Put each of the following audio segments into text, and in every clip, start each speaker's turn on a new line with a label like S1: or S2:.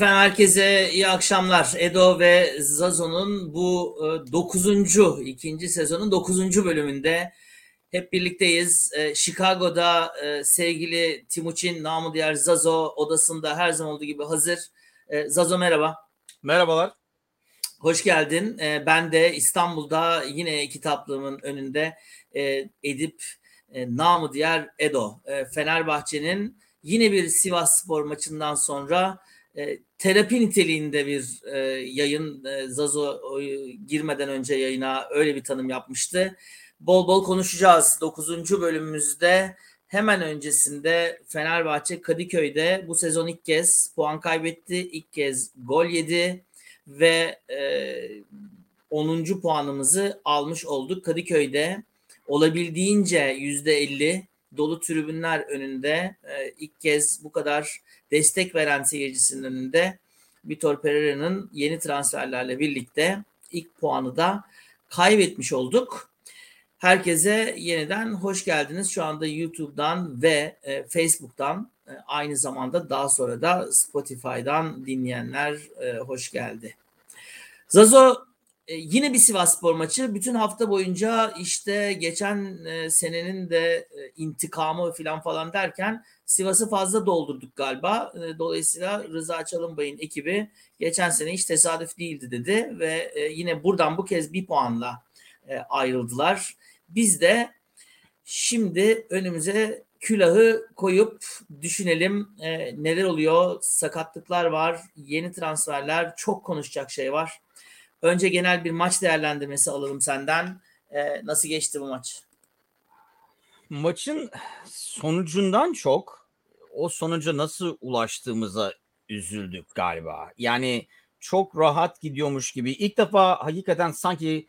S1: Efendim herkese iyi akşamlar. Edo ve Zazo'nun bu e, dokuzuncu, ikinci sezonun dokuzuncu bölümünde hep birlikteyiz. E, Chicago'da e, sevgili Timuçin, namı diğer Zazo odasında her zaman olduğu gibi hazır. Zazo merhaba.
S2: Merhabalar.
S1: Hoş geldin. Ben de İstanbul'da yine kitaplığımın önünde Edip, namı diğer Edo. Fenerbahçe'nin yine bir Sivas Spor maçından sonra e, terapi niteliğinde bir e, yayın e, Zazo e, girmeden önce yayına öyle bir tanım yapmıştı. Bol bol konuşacağız. 9. bölümümüzde hemen öncesinde Fenerbahçe Kadıköy'de bu sezon ilk kez puan kaybetti. ilk kez gol yedi ve e, 10. puanımızı almış olduk. Kadıköy'de olabildiğince %50 dolu tribünler önünde e, ilk kez bu kadar destek veren seyircisinin önünde Vitor Pereira'nın yeni transferlerle birlikte ilk puanı da kaybetmiş olduk. Herkese yeniden hoş geldiniz. Şu anda YouTube'dan ve e, Facebook'tan e, aynı zamanda daha sonra da Spotify'dan dinleyenler e, hoş geldi. Zazo e, yine bir Sivas Spor maçı. Bütün hafta boyunca işte geçen e, senenin de e, intikamı falan falan derken Sivas'ı fazla doldurduk galiba. E, dolayısıyla Rıza Çalınbay'ın ekibi geçen sene hiç tesadüf değildi dedi ve e, yine buradan bu kez bir puanla e, ayrıldılar. Biz de şimdi önümüze külahı koyup düşünelim e, neler oluyor. Sakatlıklar var, yeni transferler, çok konuşacak şey var. Önce genel bir maç değerlendirmesi alalım senden. E, nasıl geçti bu maç?
S2: Maçın sonucundan çok o sonuca nasıl ulaştığımıza üzüldük galiba. Yani çok rahat gidiyormuş gibi. İlk defa hakikaten sanki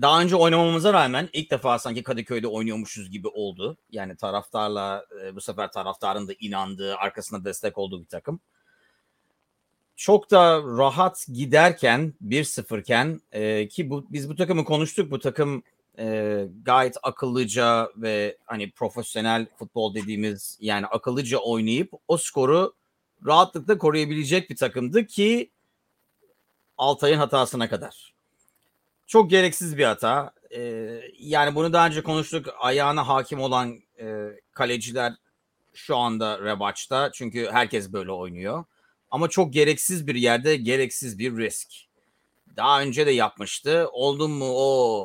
S2: daha önce oynamamıza rağmen ilk defa sanki Kadıköy'de oynuyormuşuz gibi oldu. Yani taraftarla e, bu sefer taraftarın da inandığı, arkasına destek olduğu bir takım çok da rahat giderken 1-0 iken e, ki bu biz bu takımı konuştuk. Bu takım e, gayet akıllıca ve hani profesyonel futbol dediğimiz yani akıllıca oynayıp o skoru rahatlıkla koruyabilecek bir takımdı ki Altay'ın hatasına kadar. Çok gereksiz bir hata. E, yani bunu daha önce konuştuk. Ayağına hakim olan e, kaleciler şu anda revaçta. Çünkü herkes böyle oynuyor. Ama çok gereksiz bir yerde gereksiz bir risk. Daha önce de yapmıştı. Oldun mu o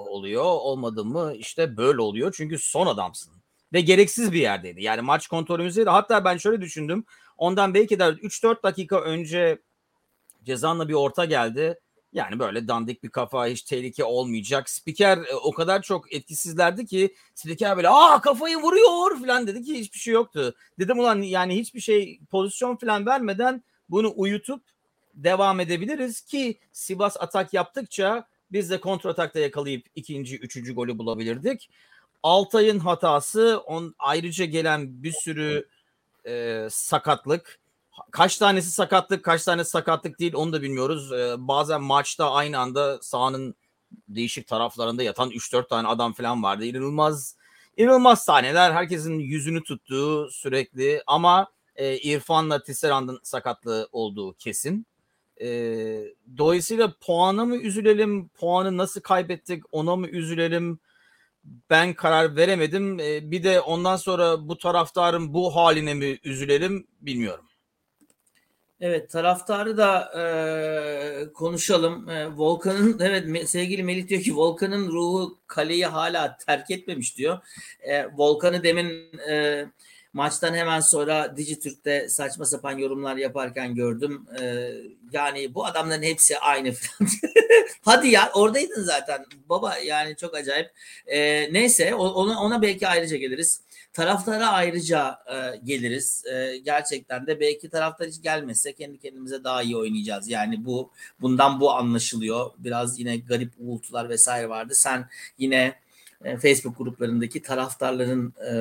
S2: oluyor, olmadın mı işte böyle oluyor. Çünkü son adamsın. Ve gereksiz bir yerdeydi. Yani maç kontrolümüzdeydi. Hatta ben şöyle düşündüm. Ondan belki de 3-4 dakika önce Cezan'la bir orta geldi. Yani böyle dandik bir kafa hiç tehlike olmayacak. Spiker e, o kadar çok etkisizlerdi ki spiker böyle aa kafayı vuruyor falan dedi ki hiçbir şey yoktu. Dedim ulan yani hiçbir şey pozisyon falan vermeden bunu uyutup devam edebiliriz ki Sivas atak yaptıkça biz de kontratakta yakalayıp ikinci, üçüncü golü bulabilirdik. Altay'ın hatası on ayrıca gelen bir sürü e, sakatlık. Kaç tanesi sakatlık, kaç tane sakatlık değil onu da bilmiyoruz. E, bazen maçta aynı anda sahanın değişik taraflarında yatan 3-4 tane adam falan vardı. İnanılmaz inanılmaz sahneler. Herkesin yüzünü tuttuğu sürekli ama e, İrfan'la Tisserand'ın sakatlığı olduğu kesin. E, dolayısıyla puana mı üzülelim, puanı nasıl kaybettik ona mı üzülelim ben karar veremedim. E, bir de ondan sonra bu taraftarın bu haline mi üzülelim bilmiyorum.
S1: Evet taraftarı da e, konuşalım. E, Volkan'ın evet sevgili Melih diyor ki Volkan'ın ruhu kaleyi hala terk etmemiş diyor. E, Volkan'ı demin e, Maçtan hemen sonra Dijitürk'te saçma sapan yorumlar yaparken gördüm. Ee, yani bu adamların hepsi aynı falan. Hadi ya oradaydın zaten baba yani çok acayip. Ee, neyse ona, ona belki ayrıca geliriz. Taraftara ayrıca e, geliriz. E, gerçekten de belki taraftar hiç gelmezse kendi kendimize daha iyi oynayacağız. Yani bu bundan bu anlaşılıyor. Biraz yine garip uğultular vesaire vardı. Sen yine e, Facebook gruplarındaki taraftarların e,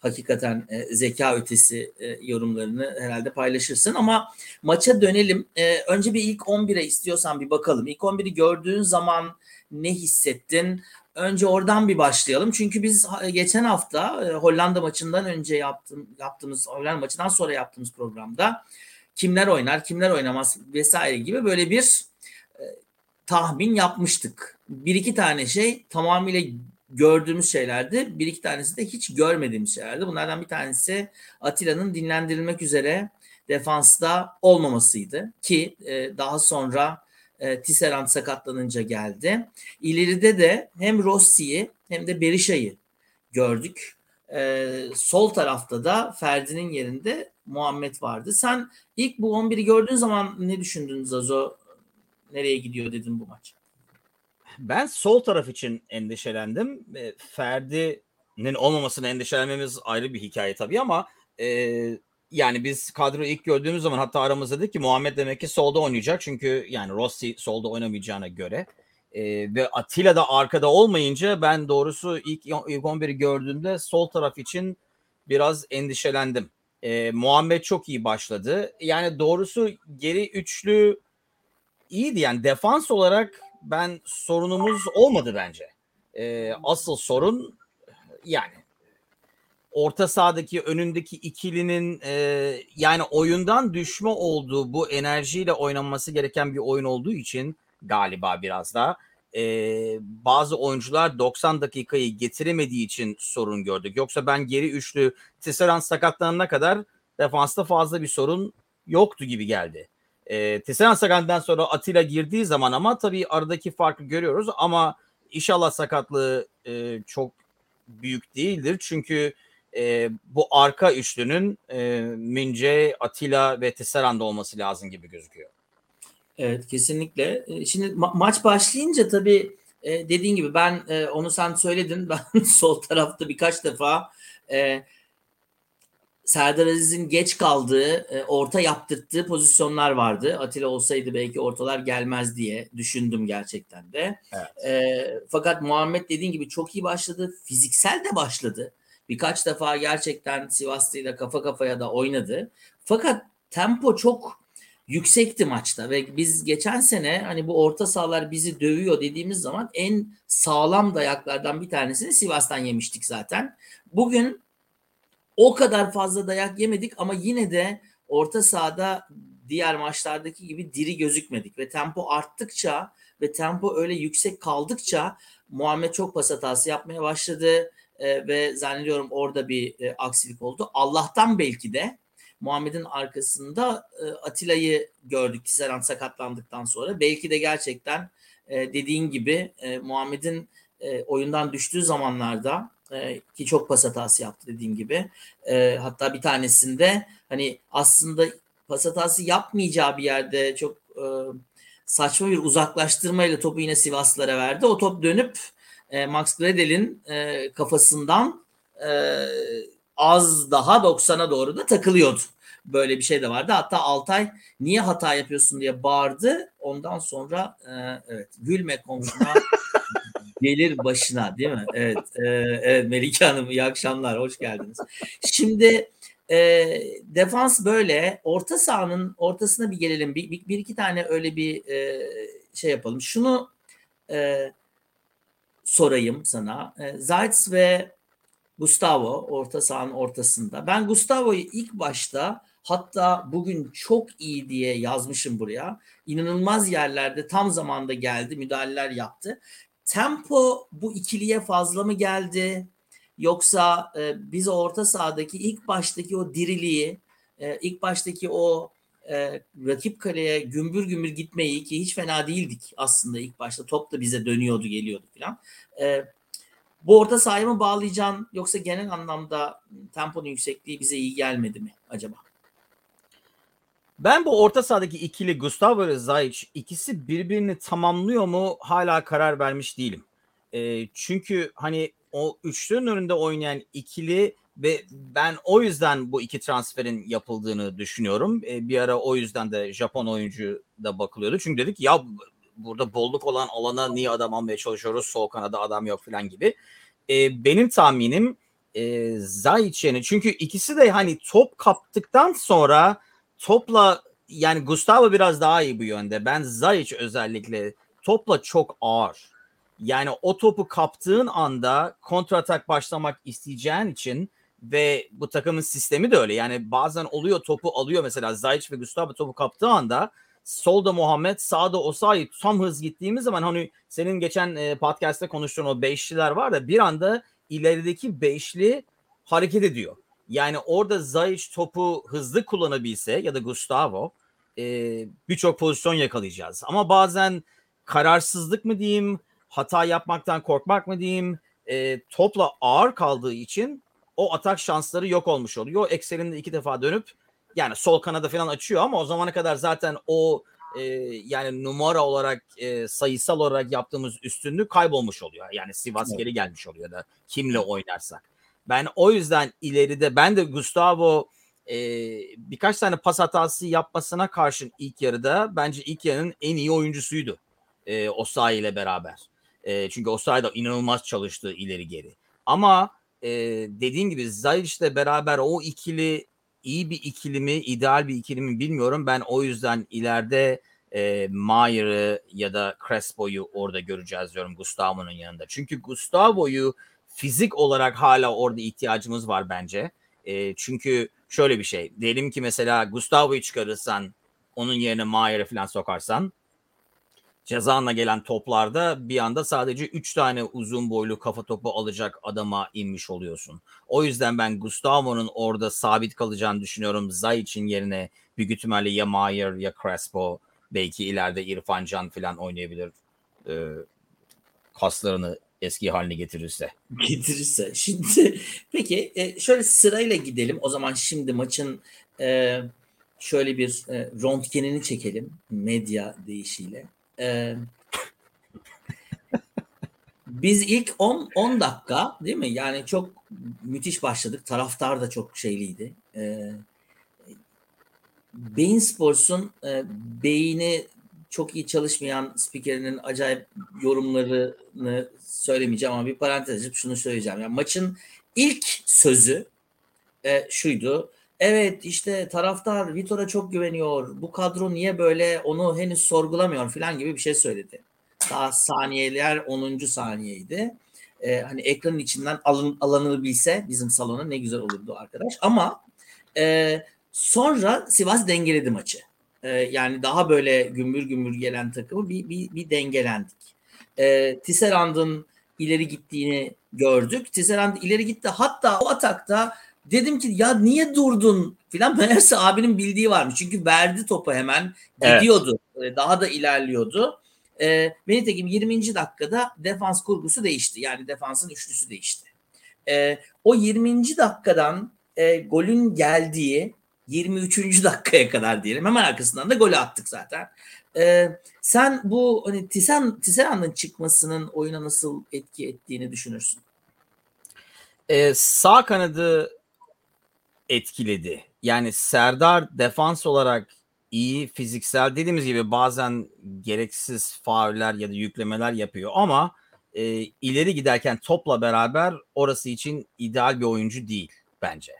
S1: hakikaten e, zeka ötesi e, yorumlarını herhalde paylaşırsın. Ama maça dönelim. E, önce bir ilk 11'e istiyorsan bir bakalım. İlk 11'i gördüğün zaman ne hissettin? Önce oradan bir başlayalım. Çünkü biz geçen hafta e, Hollanda maçından önce yaptım, yaptığımız Hollanda maçından sonra yaptığımız programda kimler oynar, kimler oynamaz vesaire gibi böyle bir e, tahmin yapmıştık. Bir iki tane şey tamamıyla gördüğümüz şeylerdi. Bir iki tanesi de hiç görmediğimiz şeylerdi. Bunlardan bir tanesi Atilla'nın dinlendirilmek üzere defansta olmamasıydı ki e, daha sonra e, Tisserand sakatlanınca geldi. İleride de hem Rossi'yi hem de Berisha'yı gördük. E, sol tarafta da Ferdi'nin yerinde Muhammed vardı. Sen ilk bu 11'i gördüğün zaman ne düşündün Zazo? Nereye gidiyor dedin bu maç?
S2: Ben sol taraf için endişelendim. E, Ferdi'nin olmamasını endişelenmemiz ayrı bir hikaye tabii ama e, yani biz kadroyu ilk gördüğümüz zaman hatta aramızda dedik ki Muhammed demek ki solda oynayacak. Çünkü yani Rossi solda oynamayacağına göre. E, ve Atilla da arkada olmayınca ben doğrusu ilk, ilk 11'i gördüğümde sol taraf için biraz endişelendim. E, Muhammed çok iyi başladı. Yani doğrusu geri üçlü iyiydi. Yani defans olarak ben sorunumuz olmadı bence. E, asıl sorun yani orta sahadaki önündeki ikilinin e, yani oyundan düşme olduğu bu enerjiyle oynanması gereken bir oyun olduğu için galiba biraz da e, bazı oyuncular 90 dakikayı getiremediği için sorun gördük. Yoksa ben geri üçlü Tisserand sakatlanana kadar defansta fazla bir sorun yoktu gibi geldi. E, Tisserand sakatından sonra Atilla girdiği zaman ama tabii aradaki farkı görüyoruz ama inşallah sakatlığı e, çok büyük değildir. Çünkü e, bu arka üçlünün e, Mince, Atilla ve Tisserand olması lazım gibi gözüküyor.
S1: Evet kesinlikle. Şimdi ma- maç başlayınca tabii e, dediğin gibi ben e, onu sen söyledin. Ben sol tarafta birkaç defa e, Serdar Aziz'in geç kaldığı, e, orta yaptırttığı pozisyonlar vardı. Atilla olsaydı belki ortalar gelmez diye düşündüm gerçekten de. Evet. E, fakat Muhammed dediğin gibi çok iyi başladı. Fiziksel de başladı. Birkaç defa gerçekten Sivaslı'yla kafa kafaya da oynadı. Fakat tempo çok yüksekti maçta ve biz geçen sene hani bu orta sahalar bizi dövüyor dediğimiz zaman en sağlam dayaklardan bir tanesini Sivas'tan yemiştik zaten. Bugün o kadar fazla dayak yemedik ama yine de orta sahada diğer maçlardaki gibi diri gözükmedik ve tempo arttıkça ve tempo öyle yüksek kaldıkça Muhammed çok pas hatası yapmaya başladı e, ve zannediyorum orada bir e, aksilik oldu. Allah'tan belki de Muhammed'in arkasında e, Atilla'yı gördük Tisserand sakatlandıktan sonra. Belki de gerçekten e, dediğin gibi e, Muhammed'in e, oyundan düştüğü zamanlarda e, ki çok pas hatası yaptı dediğim gibi. E, hatta bir tanesinde hani aslında pas hatası yapmayacağı bir yerde çok e, saçma bir uzaklaştırmayla topu yine Sivaslılara verdi. O top dönüp e, Max Gredel'in e, kafasından e, az daha 90'a doğru da takılıyordu. Böyle bir şey de vardı. Hatta Altay niye hata yapıyorsun diye bağırdı. Ondan sonra e, evet gülme komşuna gelir başına değil mi? Evet, e, evet Melike Hanım iyi akşamlar, hoş geldiniz. Şimdi e, defans böyle. Orta sahanın ortasına bir gelelim. Bir, bir, bir iki tane öyle bir e, şey yapalım. Şunu e, sorayım sana. E, Zayt's ve Gustavo orta sahanın ortasında. Ben Gustavo'yu ilk başta hatta bugün çok iyi diye yazmışım buraya. İnanılmaz yerlerde tam zamanda geldi, müdahaleler yaptı. Tempo bu ikiliye fazla mı geldi? Yoksa e, biz orta sahadaki ilk baştaki o diriliği, e, ilk baştaki o e, rakip kaleye gümbür gümbür gitmeyi ki hiç fena değildik aslında ilk başta. Top da bize dönüyordu, geliyordu falan. E, bu orta sahaya mı bağlayacaksın yoksa genel anlamda temponun yüksekliği bize iyi gelmedi mi acaba?
S2: Ben bu orta sahadaki ikili Gustavo ve Zayic ikisi birbirini tamamlıyor mu hala karar vermiş değilim. E, çünkü hani o üçlünün önünde oynayan ikili ve ben o yüzden bu iki transferin yapıldığını düşünüyorum. E, bir ara o yüzden de Japon oyuncu da bakılıyordu. Çünkü dedik ya burada bolluk olan alana niye adam almaya çalışıyoruz? Sol kanada adam yok falan gibi. E, benim tahminim e, Zayic'in çünkü ikisi de hani top kaptıktan sonra topla yani Gustavo biraz daha iyi bu yönde. Ben Zayic özellikle topla çok ağır. Yani o topu kaptığın anda kontratak başlamak isteyeceğin için Ve bu takımın sistemi de öyle. Yani bazen oluyor topu alıyor mesela Zayic ve Gustavo topu kaptığı anda solda Muhammed, sağda Osayi tam hız gittiğimiz zaman hani senin geçen e, podcast'te konuştuğun o beşliler var da bir anda ilerideki beşli hareket ediyor. Yani orada Zayic topu hızlı kullanabilse ya da Gustavo e, birçok pozisyon yakalayacağız. Ama bazen kararsızlık mı diyeyim, hata yapmaktan korkmak mı diyeyim, e, topla ağır kaldığı için o atak şansları yok olmuş oluyor. Ekseninde iki defa dönüp yani sol kanada falan açıyor ama o zamana kadar zaten o e, yani numara olarak e, sayısal olarak yaptığımız üstünlük kaybolmuş oluyor. Yani Sivas evet. geri gelmiş oluyor da kimle oynarsak. Ben o yüzden ileride ben de Gustavo e, birkaç tane pas hatası yapmasına karşın ilk yarıda bence ilk yarının en iyi oyuncusuydu. E, Osayi ile beraber. E, çünkü Osayi da inanılmaz çalıştı ileri geri. Ama e, dediğin gibi Zayic'le beraber o ikili iyi bir ikilimi, ideal bir ikilimi bilmiyorum. Ben o yüzden ileride e, Mayer'ı ya da Crespo'yu orada göreceğiz diyorum Gustavo'nun yanında. Çünkü Gustavo'yu fizik olarak hala orada ihtiyacımız var bence. E, çünkü şöyle bir şey. Diyelim ki mesela Gustavo'yu çıkarırsan onun yerine Mayer'ı falan sokarsan cezanla gelen toplarda bir anda sadece 3 tane uzun boylu kafa topu alacak adama inmiş oluyorsun. O yüzden ben Gustavo'nun orada sabit kalacağını düşünüyorum. Zayic'in yerine büyük ihtimalle ya Mayer ya Crespo belki ileride İrfan Can falan oynayabilir. Ee, kaslarını eski haline getirirse.
S1: Getirirse. Şimdi peki e, şöyle sırayla gidelim. O zaman şimdi maçın e, şöyle bir e, röntgenini çekelim medya deyişiyle. E, biz ilk 10 10 dakika değil mi? Yani çok müthiş başladık. Taraftar da çok şeyliydi. E, Beyin Sports'un e, beyni çok iyi çalışmayan spikerinin acayip yorumlarını söylemeyeceğim ama bir parantez açıp şunu söyleyeceğim. Yani maçın ilk sözü e, şuydu. Evet işte taraftar Vitor'a çok güveniyor. Bu kadro niye böyle onu henüz sorgulamıyor falan gibi bir şey söyledi. Daha saniyeler 10. saniyeydi. Ee, hani ekranın içinden alın, alanını bilse bizim salona ne güzel olurdu arkadaş. Ama e, sonra Sivas dengeledi maçı. E, yani daha böyle gümbür gümbür gelen takımı bir, bir, bir dengelendik. E, Tisserand'ın ileri gittiğini gördük. Tisserand ileri gitti. Hatta o atakta dedim ki ya niye durdun filan meğerse abinin bildiği varmış. Çünkü verdi topu hemen gidiyordu. Evet. Daha da ilerliyordu. E, ve nitekim 20. dakikada defans kurgusu değişti. Yani defansın üçlüsü değişti. E, o 20. dakikadan e, golün geldiği 23. dakikaya kadar diyelim. Hemen arkasından da golü attık zaten. Ee, sen bu hani Tisan Tisan'ın çıkmasının oyuna nasıl etki ettiğini düşünürsün?
S2: Ee, sağ kanadı etkiledi. Yani Serdar defans olarak iyi fiziksel dediğimiz gibi bazen gereksiz fauller ya da yüklemeler yapıyor ama e, ileri giderken topla beraber orası için ideal bir oyuncu değil bence.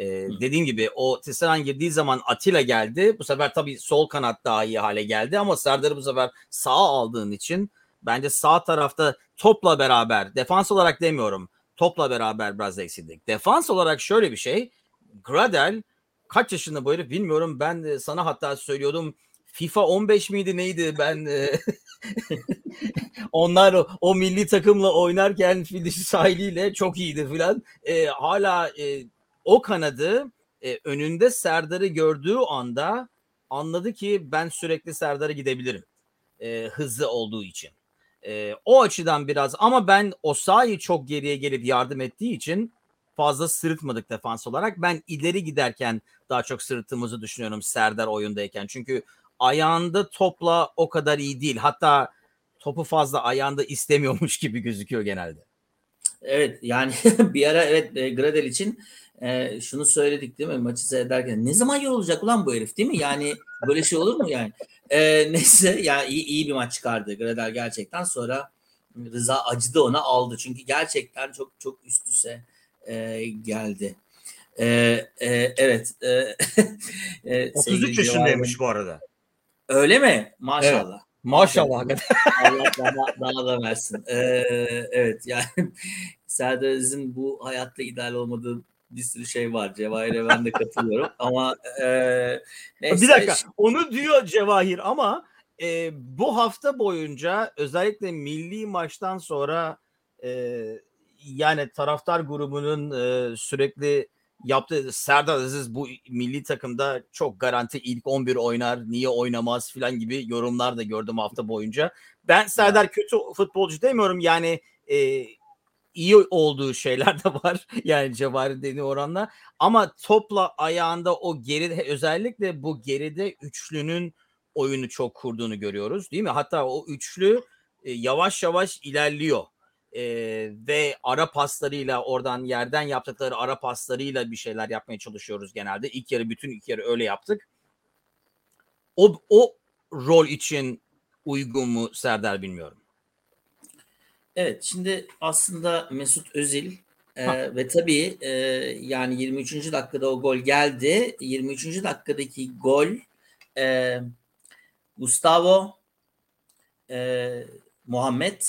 S2: Ee, dediğim gibi o Tisserand girdiği zaman Atilla geldi. Bu sefer tabii sol kanat daha iyi hale geldi ama Serdar'ı bu sefer sağ aldığın için bence sağ tarafta topla beraber defans olarak demiyorum topla beraber biraz eksildik. Defans olarak şöyle bir şey Gradel kaç yaşında bu herif bilmiyorum ben de sana hatta söylüyordum FIFA 15 miydi neydi ben onlar o, o milli takımla oynarken Fidişi sahiliyle çok iyiydi filan. E, hala e, o kanadı e, önünde Serdar'ı gördüğü anda anladı ki ben sürekli Serdar'a gidebilirim. E, hızlı olduğu için. E, o açıdan biraz ama ben Osayi çok geriye gelip yardım ettiği için fazla sırıtmadık defans olarak. Ben ileri giderken daha çok sırıttığımızı düşünüyorum Serdar oyundayken. Çünkü ayağında topla o kadar iyi değil. Hatta topu fazla ayağında istemiyormuş gibi gözüküyor genelde.
S1: Evet yani bir ara evet e, Gradel için e, şunu söyledik değil mi maçı seyrederken ne zaman yorulacak ulan bu herif değil mi? Yani böyle şey olur mu yani? E, neyse yani iyi, iyi bir maç çıkardı Gradel gerçekten sonra Rıza acıdı ona aldı çünkü gerçekten çok çok üst üste e, geldi. E, e, evet. E,
S2: e, 33 yaşındaymış bu arada.
S1: Öyle mi? Maşallah. Evet.
S2: Maşallah.
S1: Allah daha, daha da versin. Ee, evet yani Serdar Aziz'in bu hayatta ideal olmadığı bir sürü şey var. Cevahir'e ben de katılıyorum ama e,
S2: neyse. Bir dakika onu diyor Cevahir ama e, bu hafta boyunca özellikle milli maçtan sonra e, yani taraftar grubunun e, sürekli yaptığı Serdar Aziz bu milli takımda çok garanti ilk 11 oynar, niye oynamaz filan gibi yorumlar da gördüm hafta boyunca. Ben Serdar kötü futbolcu demiyorum yani e, iyi olduğu şeyler de var. Yani Cevahir dediği oranla. Ama topla ayağında o geride özellikle bu geride üçlünün oyunu çok kurduğunu görüyoruz değil mi? Hatta o üçlü e, yavaş yavaş ilerliyor. E, ve ara paslarıyla oradan yerden yaptıkları ara paslarıyla bir şeyler yapmaya çalışıyoruz genelde. İlk yarı bütün ilk yarı öyle yaptık. O, o rol için uygun mu Serdar bilmiyorum.
S1: Evet şimdi aslında Mesut Özil e, ve tabii e, yani 23. dakikada o gol geldi. 23. dakikadaki gol e, Gustavo e, Muhammed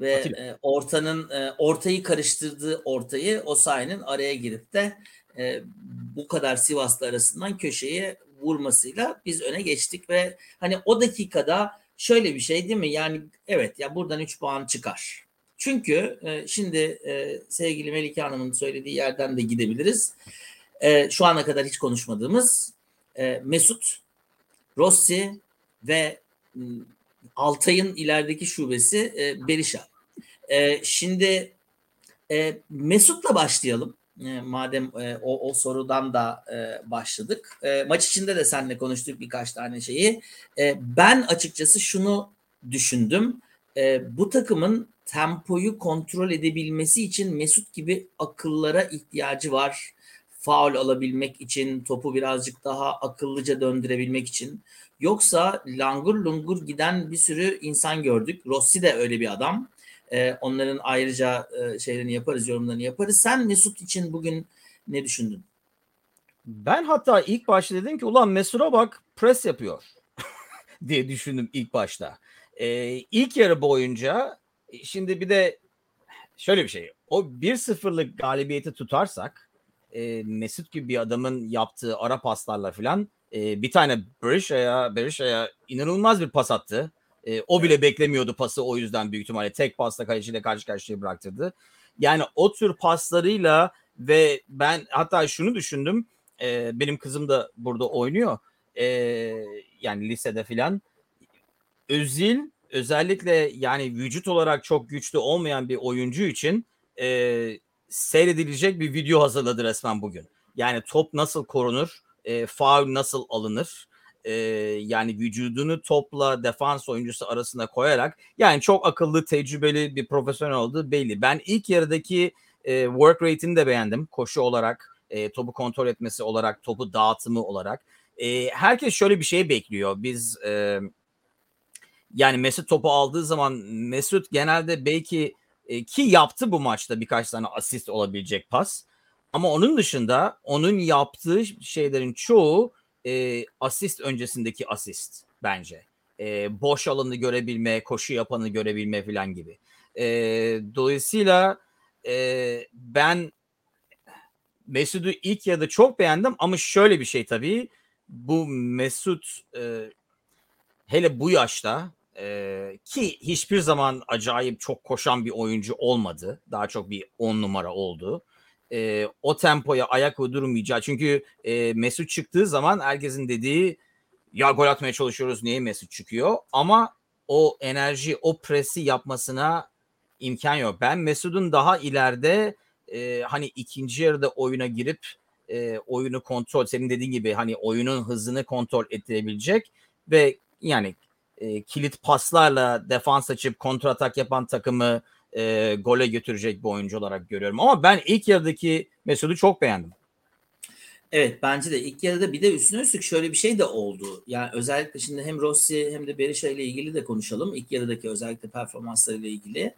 S1: ve e, ortanın e, ortayı karıştırdığı ortayı o sayenin araya girip de e, bu kadar Sivaslı arasından köşeye vurmasıyla biz öne geçtik ve hani o dakikada şöyle bir şey değil mi? Yani evet ya buradan 3 puan çıkar. Çünkü e, şimdi e, sevgili Melike Hanım'ın söylediği yerden de gidebiliriz. E, şu ana kadar hiç konuşmadığımız e, Mesut, Rossi ve e, Altay'ın ilerideki şubesi e, Berisha. E, şimdi e, Mesut'la başlayalım. E, madem e, o, o sorudan da e, başladık. E, maç içinde de seninle konuştuk birkaç tane şeyi. E, ben açıkçası şunu düşündüm. E, bu takımın tempoyu kontrol edebilmesi için Mesut gibi akıllara ihtiyacı var. Faul alabilmek için, topu birazcık daha akıllıca döndürebilmek için. Yoksa langur lungur giden bir sürü insan gördük. Rossi de öyle bir adam. E, onların ayrıca e, şeylerini yaparız, yorumlarını yaparız. Sen Mesut için bugün ne düşündün?
S2: Ben hatta ilk başta dedim ki ulan Mesut'a bak pres yapıyor diye düşündüm ilk başta. Ee, ilk yarı boyunca e, şimdi bir de şöyle bir şey. O 1-0'lık galibiyeti tutarsak e, Mesut gibi bir adamın yaptığı ara paslarla falan e, bir tane Berisha'ya Berisha'ya inanılmaz bir pas attı. E, o bile beklemiyordu pası o yüzden büyük ihtimalle tek pasla kaleciyle karşı karşıya bıraktırdı. Yani o tür paslarıyla ve ben hatta şunu düşündüm. E, benim kızım da burada oynuyor. E, yani lisede filan. Özil özellikle yani vücut olarak çok güçlü olmayan bir oyuncu için e, seyredilecek bir video hazırladı resmen bugün. Yani top nasıl korunur, e, faul nasıl alınır, e, yani vücudunu topla defans oyuncusu arasında koyarak yani çok akıllı, tecrübeli bir profesyonel olduğu belli. Ben ilk yarıdaki e, work rate'ini de beğendim. Koşu olarak, e, topu kontrol etmesi olarak, topu dağıtımı olarak. E, herkes şöyle bir şey bekliyor. Biz e, yani Mesut topu aldığı zaman Mesut genelde belki e, ki yaptı bu maçta birkaç tane asist olabilecek pas. Ama onun dışında onun yaptığı şeylerin çoğu e, asist öncesindeki asist bence. E, boş alanı görebilme, koşu yapanı görebilme falan gibi. E, dolayısıyla e, ben Mesut'u ilk ya da çok beğendim ama şöyle bir şey tabii bu Mesut e, hele bu yaşta e, ki hiçbir zaman acayip çok koşan bir oyuncu olmadı. Daha çok bir on numara oldu e, o tempoya ayak uydurmayacağı. Çünkü e, Mesut çıktığı zaman herkesin dediği ya gol atmaya çalışıyoruz niye Mesut çıkıyor? Ama o enerji, o presi yapmasına imkan yok. Ben Mesut'un daha ileride e, hani ikinci yarıda oyuna girip e, oyunu kontrol, senin dediğin gibi hani oyunun hızını kontrol ettirebilecek ve yani e, kilit paslarla defans açıp kontratak yapan takımı e, gole götürecek bir oyuncu olarak görüyorum. Ama ben ilk yarıdaki Mesut'u çok beğendim.
S1: Evet bence de ilk yarıda bir de üstüne üstlük şöyle bir şey de oldu. Yani özellikle şimdi hem Rossi hem de Berisha ile ilgili de konuşalım. İlk yarıdaki özellikle performanslarıyla ilgili.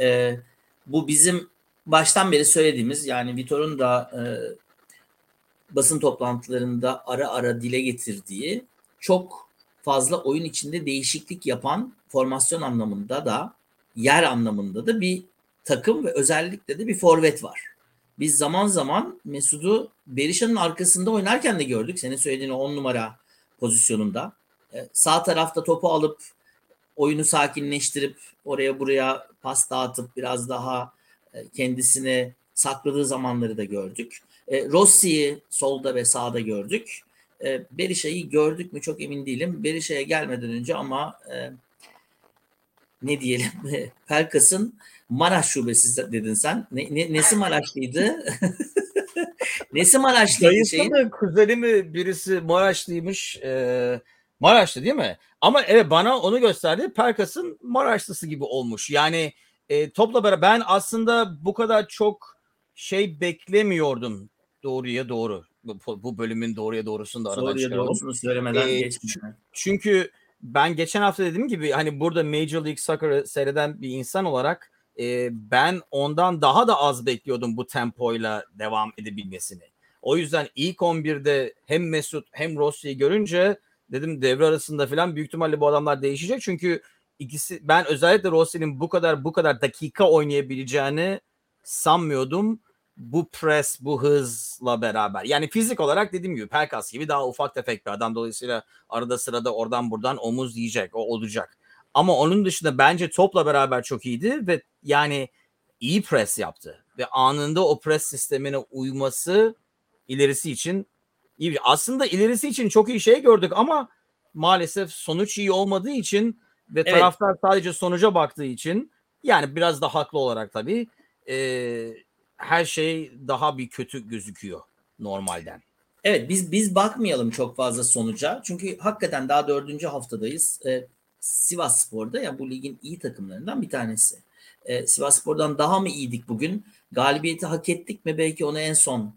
S1: Ee, bu bizim baştan beri söylediğimiz yani Vitor'un da e, basın toplantılarında ara ara dile getirdiği çok fazla oyun içinde değişiklik yapan formasyon anlamında da yer anlamında da bir takım ve özellikle de bir forvet var. biz zaman zaman Mesut'u Berisha'nın arkasında oynarken de gördük. Senin söylediğin 10 numara pozisyonunda. E, sağ tarafta topu alıp oyunu sakinleştirip oraya buraya pas dağıtıp biraz daha e, kendisini sakladığı zamanları da gördük. E, Rossi'yi solda ve sağda gördük. E, Berisha'yı gördük mü çok emin değilim. Berisha'ya gelmeden önce ama e, ne diyelim Pelkas'ın Maraş şubesi dedin sen. Ne, ne, nesi Maraşlıydı? nesi Maraşlıydı
S2: Dayısı mı kuzeni mi birisi Maraşlıymış. Ee, Maraşlı değil mi? Ama evet bana onu gösterdi. Pelkas'ın Maraşlısı gibi olmuş. Yani e, topla beraber ben aslında bu kadar çok şey beklemiyordum doğruya doğru. Bu, bu bölümün doğruya doğrusunu da aradan
S1: doğruya çıkaralım. doğrusunu söylemeden ee,
S2: geçmeyeyim. Çünkü ben geçen hafta dediğim gibi hani burada Major League Soccer'ı seyreden bir insan olarak e, ben ondan daha da az bekliyordum bu tempoyla devam edebilmesini. O yüzden ilk 11'de hem Mesut hem Rossi'yi görünce dedim devre arasında falan büyük ihtimalle bu adamlar değişecek. Çünkü ikisi ben özellikle Rossi'nin bu kadar bu kadar dakika oynayabileceğini sanmıyordum. Bu pres, bu hızla beraber. Yani fizik olarak dediğim gibi Pelkas gibi daha ufak tefek bir adam. Dolayısıyla arada sırada oradan buradan omuz yiyecek. O olacak. Ama onun dışında bence topla beraber çok iyiydi ve yani iyi pres yaptı. Ve anında o pres sistemine uyması ilerisi için iyi. Aslında ilerisi için çok iyi şey gördük ama maalesef sonuç iyi olmadığı için ve evet. taraftar sadece sonuca baktığı için yani biraz da haklı olarak tabii e, her şey daha bir kötü gözüküyor normalden.
S1: Evet biz biz bakmayalım çok fazla sonuca. Çünkü hakikaten daha dördüncü haftadayız. E, Sivas Spor'da ya bu ligin iyi takımlarından bir tanesi. E, Sivas Spor'dan daha mı iyiydik bugün? Galibiyeti hak ettik mi? Belki onu en son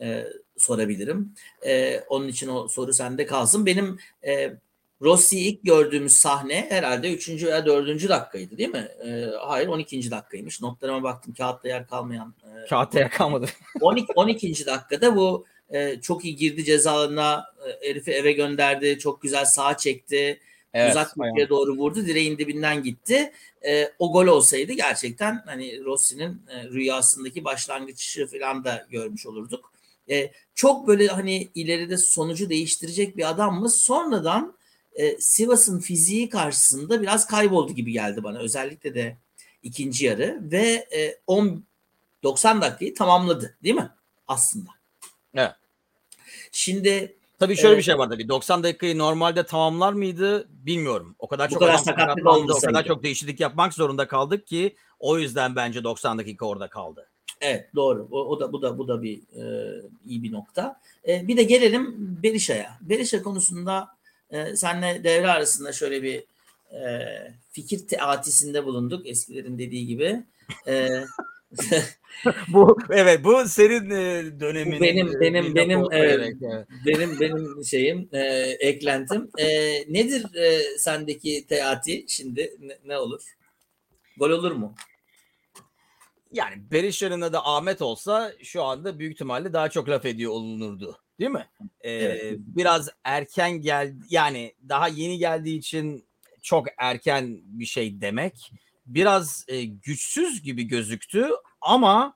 S1: e, sorabilirim. E, onun için o soru sende kalsın. Benim e, Rossi'yi ilk gördüğümüz sahne herhalde 3. veya 4. dakikaydı değil mi? E, hayır 12. dakikaymış. Notlarıma baktım kağıtta yer kalmayan.
S2: E, kağıtta yer kalmadı.
S1: 12, 12. dakikada bu e, çok iyi girdi cezalarına e, herifi eve gönderdi. Çok güzel sağ çekti. Evet, uzak noktaya doğru vurdu. Direğin dibinden gitti. E, o gol olsaydı gerçekten hani Rossi'nin e, rüyasındaki başlangıcı falan da görmüş olurduk. E, çok böyle hani ileride sonucu değiştirecek bir adam mı? Sonradan e, Sivas'ın fiziği karşısında biraz kayboldu gibi geldi bana. Özellikle de ikinci yarı ve e, 10 90 dakikayı tamamladı değil mi? Aslında.
S2: Evet.
S1: Şimdi
S2: Tabii şöyle evet. bir şey var tabii. 90 dakikayı normalde tamamlar mıydı bilmiyorum. O kadar çok
S1: kadar sakatlık oldu.
S2: O kadar çok değişiklik yapmak zorunda kaldık ki o yüzden bence 90 dakika orada kaldı.
S1: Evet doğru. O, o da bu da bu da bir e, iyi bir nokta. E, bir de gelelim Berisha'ya. Berisha konusunda e, senle devre arasında şöyle bir e, fikir teatisinde bulunduk eskilerin dediği gibi. E,
S2: bu evet bu senin e, dönemin.
S1: Benim benim benim e, benim benim şeyim e, eklentim. E, nedir e, sendeki teati şimdi ne, ne olur? Gol olur mu?
S2: Yani Berisha'nın adı Ahmet olsa şu anda büyük ihtimalle daha çok laf ediyor olunurdu. Değil mi? Ee, evet. Biraz erken geldi yani daha yeni geldiği için çok erken bir şey demek. Biraz e, güçsüz gibi gözüktü ama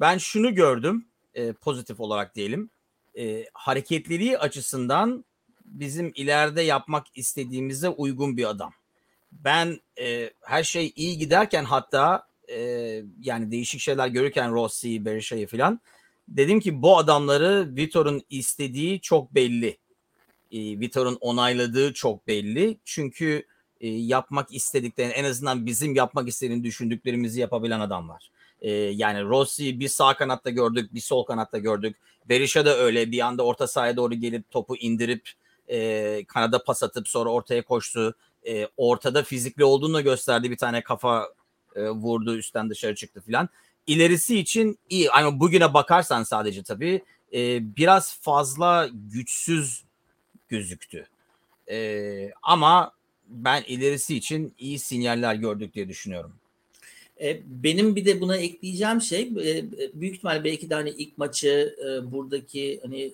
S2: ben şunu gördüm e, pozitif olarak diyelim. E, hareketliliği açısından bizim ileride yapmak istediğimize uygun bir adam. Ben e, her şey iyi giderken hatta e, yani değişik şeyler görürken Rossi, Berisha'yı falan dedim ki bu adamları Vitor'un istediği çok belli. E, Vitor'un onayladığı çok belli. Çünkü e, yapmak istediklerini en azından bizim yapmak istediğini düşündüklerimizi yapabilen adamlar. E, yani Rossi bir sağ kanatta gördük, bir sol kanatta gördük. Berisha da öyle bir anda orta sahaya doğru gelip topu indirip e, kanada pas atıp sonra ortaya koştu. E, ortada fizikli olduğunu gösterdi. Bir tane kafa e, vurdu üstten dışarı çıktı filan. İlerisi için iyi. Ama bugüne bakarsan sadece tabii e, biraz fazla güçsüz gözüktü. E, ama ben ilerisi için iyi sinyaller gördük diye düşünüyorum.
S1: E, benim bir de buna ekleyeceğim şey e, büyük ihtimal belki de hani ilk maçı e, buradaki hani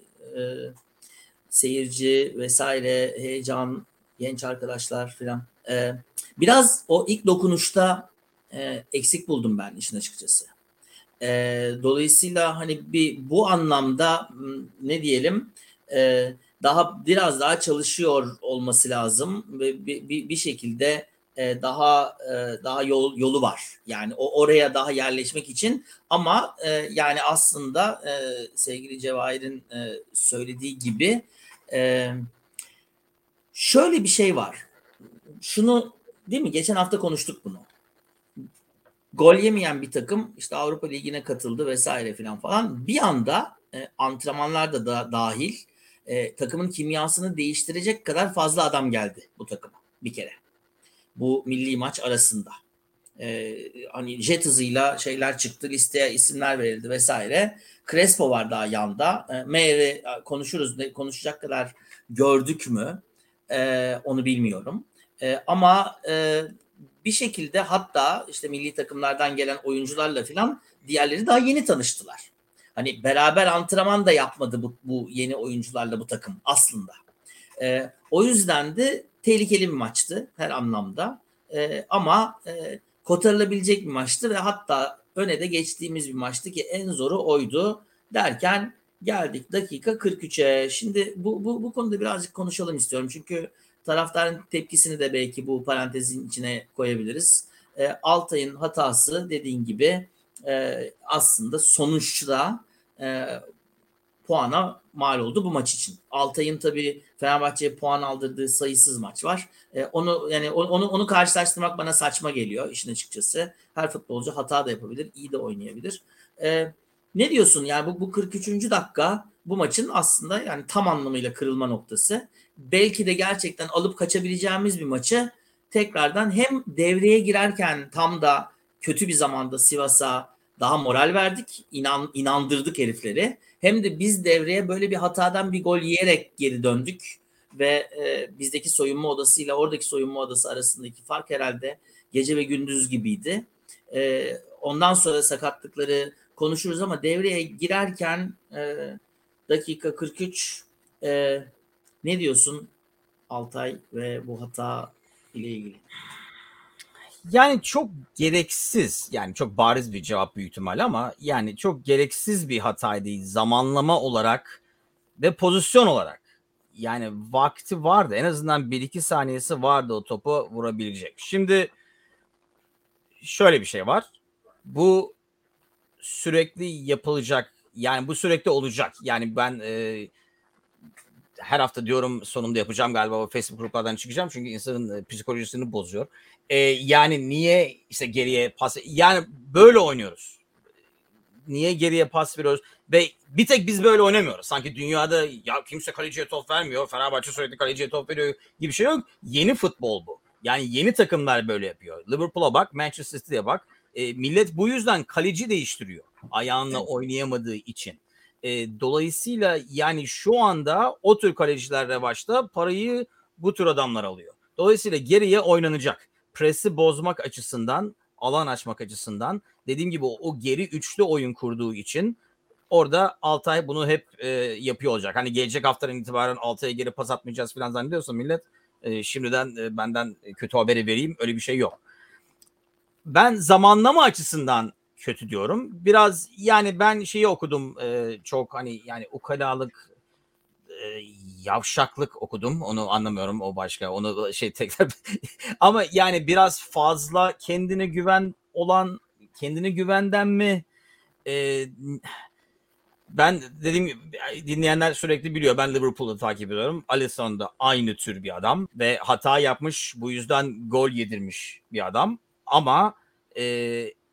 S1: seyirci vesaire heyecan genç arkadaşlar filan biraz o ilk dokunuşta eksik buldum ben işin açıkçası. E, dolayısıyla hani bir bu anlamda ne diyelim e, daha biraz daha çalışıyor olması lazım ve bir, bir, bir şekilde e, daha e, daha yol yolu var. Yani o oraya daha yerleşmek için ama e, yani aslında e, sevgili Cevahir'in e, söylediği gibi e, şöyle bir şey var. Şunu değil mi? Geçen hafta konuştuk bunu. Gol yemeyen bir takım işte Avrupa Ligi'ne katıldı vesaire filan falan. Bir anda e, antrenmanlar da dahil e, takımın kimyasını değiştirecek kadar fazla adam geldi bu takıma bir kere. Bu milli maç arasında. E, hani jet hızıyla şeyler çıktı, listeye isimler verildi vesaire. Crespo var daha yanda. E, Meyer'i konuşuruz, konuşacak kadar gördük mü? E, onu bilmiyorum. E, ama e, bir şekilde hatta işte milli takımlardan gelen oyuncularla filan diğerleri daha yeni tanıştılar. Hani beraber antrenman da yapmadı bu, bu yeni oyuncularla bu takım aslında. E, o yüzden de tehlikeli bir maçtı her anlamda. E, ama e, kotarılabilecek bir maçtı ve hatta öne de geçtiğimiz bir maçtı ki en zoru oydu derken geldik dakika 43'e. Şimdi bu, bu, bu konuda birazcık konuşalım istiyorum. Çünkü taraftarın tepkisini de belki bu parantezin içine koyabiliriz. E, Altay'ın hatası dediğin gibi e, aslında sonuçta e, puana mal oldu bu maç için. Altay'ın tabii Fenerbahçe'ye puan aldırdığı sayısız maç var. E, onu yani onu onu karşılaştırmak bana saçma geliyor işin açıkçası. Her futbolcu hata da yapabilir, iyi de oynayabilir. E, ne diyorsun yani bu, bu 43. dakika bu maçın aslında yani tam anlamıyla kırılma noktası. Belki de gerçekten alıp kaçabileceğimiz bir maçı tekrardan hem devreye girerken tam da kötü bir zamanda Sivas'a daha moral verdik, inan, inandırdık herifleri. Hem de biz devreye böyle bir hatadan bir gol yiyerek geri döndük ve e, bizdeki soyunma odasıyla oradaki soyunma odası arasındaki fark herhalde gece ve gündüz gibiydi. E, ondan sonra sakatlıkları konuşuruz ama devreye girerken e, dakika 43 e, ne diyorsun Altay ve bu hata ile ilgili?
S2: Yani çok gereksiz yani çok bariz bir cevap büyük ihtimal ama yani çok gereksiz bir hataydı zamanlama olarak ve pozisyon olarak. Yani vakti vardı en azından 1-2 saniyesi vardı o topu vurabilecek. Şimdi şöyle bir şey var. Bu sürekli yapılacak yani bu sürekli olacak. Yani ben e, her hafta diyorum sonunda yapacağım galiba o Facebook gruplardan çıkacağım çünkü insanın e, psikolojisini bozuyor. E, yani niye işte geriye pas yani böyle oynuyoruz. Niye geriye pas veriyoruz? Ve bir tek biz böyle oynamıyoruz. Sanki dünyada ya kimse kaleciye top vermiyor. Fenerbahçe sürekli kaleciye top veriyor gibi bir şey yok. Yeni futbol bu. Yani yeni takımlar böyle yapıyor. Liverpool'a bak, Manchester City'ye bak. E, millet bu yüzden kaleci değiştiriyor. Ayağınla oynayamadığı için. E, dolayısıyla yani şu anda o tür kaleciler revaçta parayı bu tür adamlar alıyor. Dolayısıyla geriye oynanacak. Presi bozmak açısından, alan açmak açısından dediğim gibi o, o geri üçlü oyun kurduğu için orada Altay bunu hep e, yapıyor olacak. Hani gelecek haftadan itibaren Altay'a geri pas atmayacağız falan zannediyorsa millet e, şimdiden e, benden kötü haberi vereyim öyle bir şey yok. Ben zamanlama açısından kötü diyorum. Biraz yani ben şeyi okudum e, çok hani yani ukalalık yavşaklık okudum. Onu anlamıyorum o başka. Onu şey tekrar ama yani biraz fazla kendine güven olan kendine güvenden mi e, ben dediğim dinleyenler sürekli biliyor. Ben Liverpool'u takip ediyorum. Alisson da aynı tür bir adam ve hata yapmış. Bu yüzden gol yedirmiş bir adam. Ama e,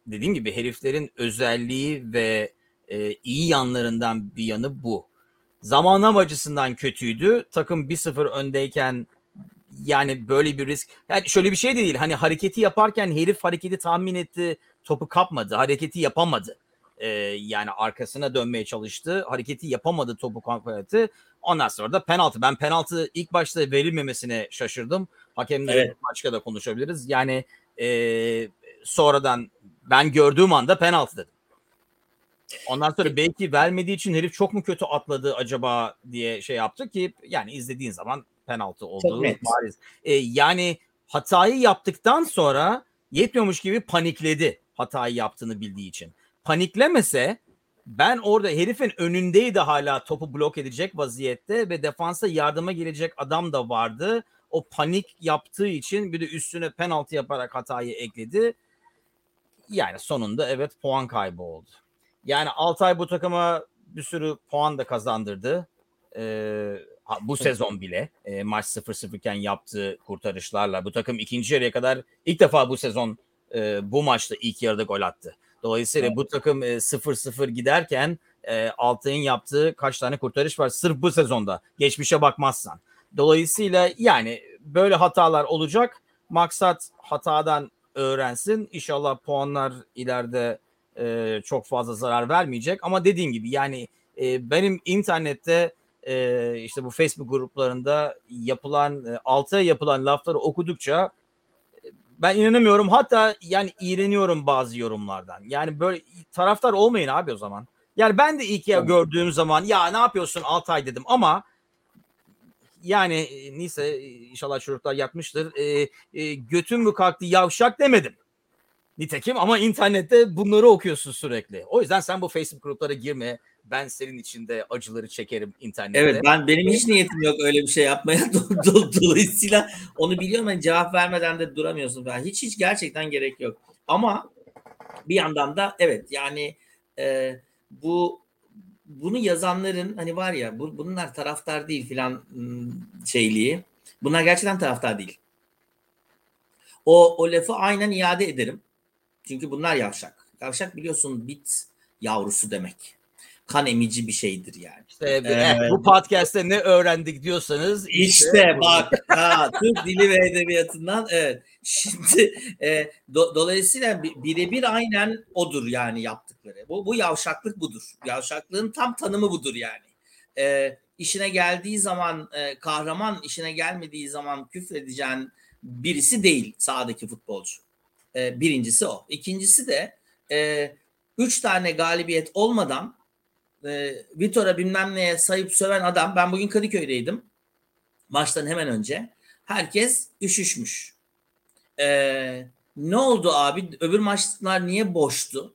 S2: dediğim gibi heriflerin özelliği ve e, iyi yanlarından bir yanı bu. Zamanlama açısından kötüydü. Takım 1-0 öndeyken yani böyle bir risk. Yani şöyle bir şey de değil. Hani hareketi yaparken herif hareketi tahmin etti. Topu kapmadı. Hareketi yapamadı. Ee, yani arkasına dönmeye çalıştı. Hareketi yapamadı topu kampanyatı. Ondan sonra da penaltı. Ben penaltı ilk başta verilmemesine şaşırdım. Hakemle evet. başka da konuşabiliriz. Yani e, sonradan ben gördüğüm anda penaltı dedim. Ondan sonra belki vermediği için herif çok mu kötü atladı acaba diye şey yaptı ki yani izlediğin zaman penaltı olduğu bariz. Ee, yani hatayı yaptıktan sonra yetmiyormuş gibi panikledi hatayı yaptığını bildiği için. paniklemese ben orada herifin önündeydi hala topu blok edecek vaziyette ve defansa yardıma gelecek adam da vardı. O panik yaptığı için bir de üstüne penaltı yaparak hatayı ekledi. Yani sonunda evet puan kaybı oldu. Yani Altay bu takıma bir sürü puan da kazandırdı. Ee, bu sezon bile e, maç 0-0 iken yaptığı kurtarışlarla bu takım ikinci yarıya kadar ilk defa bu sezon e, bu maçta ilk yarıda gol attı. Dolayısıyla evet. bu takım e, 0-0 giderken e, Altay'ın yaptığı kaç tane kurtarış var sırf bu sezonda geçmişe bakmazsan. Dolayısıyla yani böyle hatalar olacak. Maksat hatadan öğrensin. İnşallah puanlar ileride e, çok fazla zarar vermeyecek. Ama dediğim gibi yani e, benim internette e, işte bu Facebook gruplarında yapılan e, alta yapılan lafları okudukça e, ben inanamıyorum. Hatta yani iğreniyorum bazı yorumlardan. Yani böyle taraftar olmayın abi o zaman. Yani ben de ilk ya gördüğüm zaman ya ne yapıyorsun Altay dedim ama yani neyse inşallah çocuklar yapmıştır. E, e, götüm mü kalktı yavşak demedim. Nitekim ama internette bunları okuyorsun sürekli. O yüzden sen bu Facebook gruplara girme. Ben senin için de acıları çekerim internette.
S1: Evet ben benim hiç niyetim yok öyle bir şey yapmaya. Dolayısıyla onu biliyorum. Yani cevap vermeden de duramıyorsun. Ben hiç hiç gerçekten gerek yok. Ama bir yandan da evet yani e, bu bunu yazanların hani var ya bu, bunlar taraftar değil filan şeyliği. Bunlar gerçekten taraftar değil. O, o lafı aynen iade ederim. Çünkü bunlar yavşak. Yavşak biliyorsun bit yavrusu demek. Kan emici bir şeydir yani.
S2: İşte ee, bu podcast'te ne öğrendik diyorsanız
S1: işte, işte bak ha, Türk dili ve edebiyatından evet. Şimdi e, do, dolayısıyla birebir aynen odur yani yaptıkları. Bu, bu yavşaklık budur. Yavşaklığın tam tanımı budur yani. E, işine geldiği zaman e, kahraman, işine gelmediği zaman küfredeceğin birisi değil sahadaki futbolcu. E, birincisi o. İkincisi de e, üç tane galibiyet olmadan e, Vitor'a bilmem neye sayıp söven adam ben bugün Kadıköy'deydim. Maçtan hemen önce. Herkes üşüşmüş. E, ne oldu abi? Öbür maçlar niye boştu?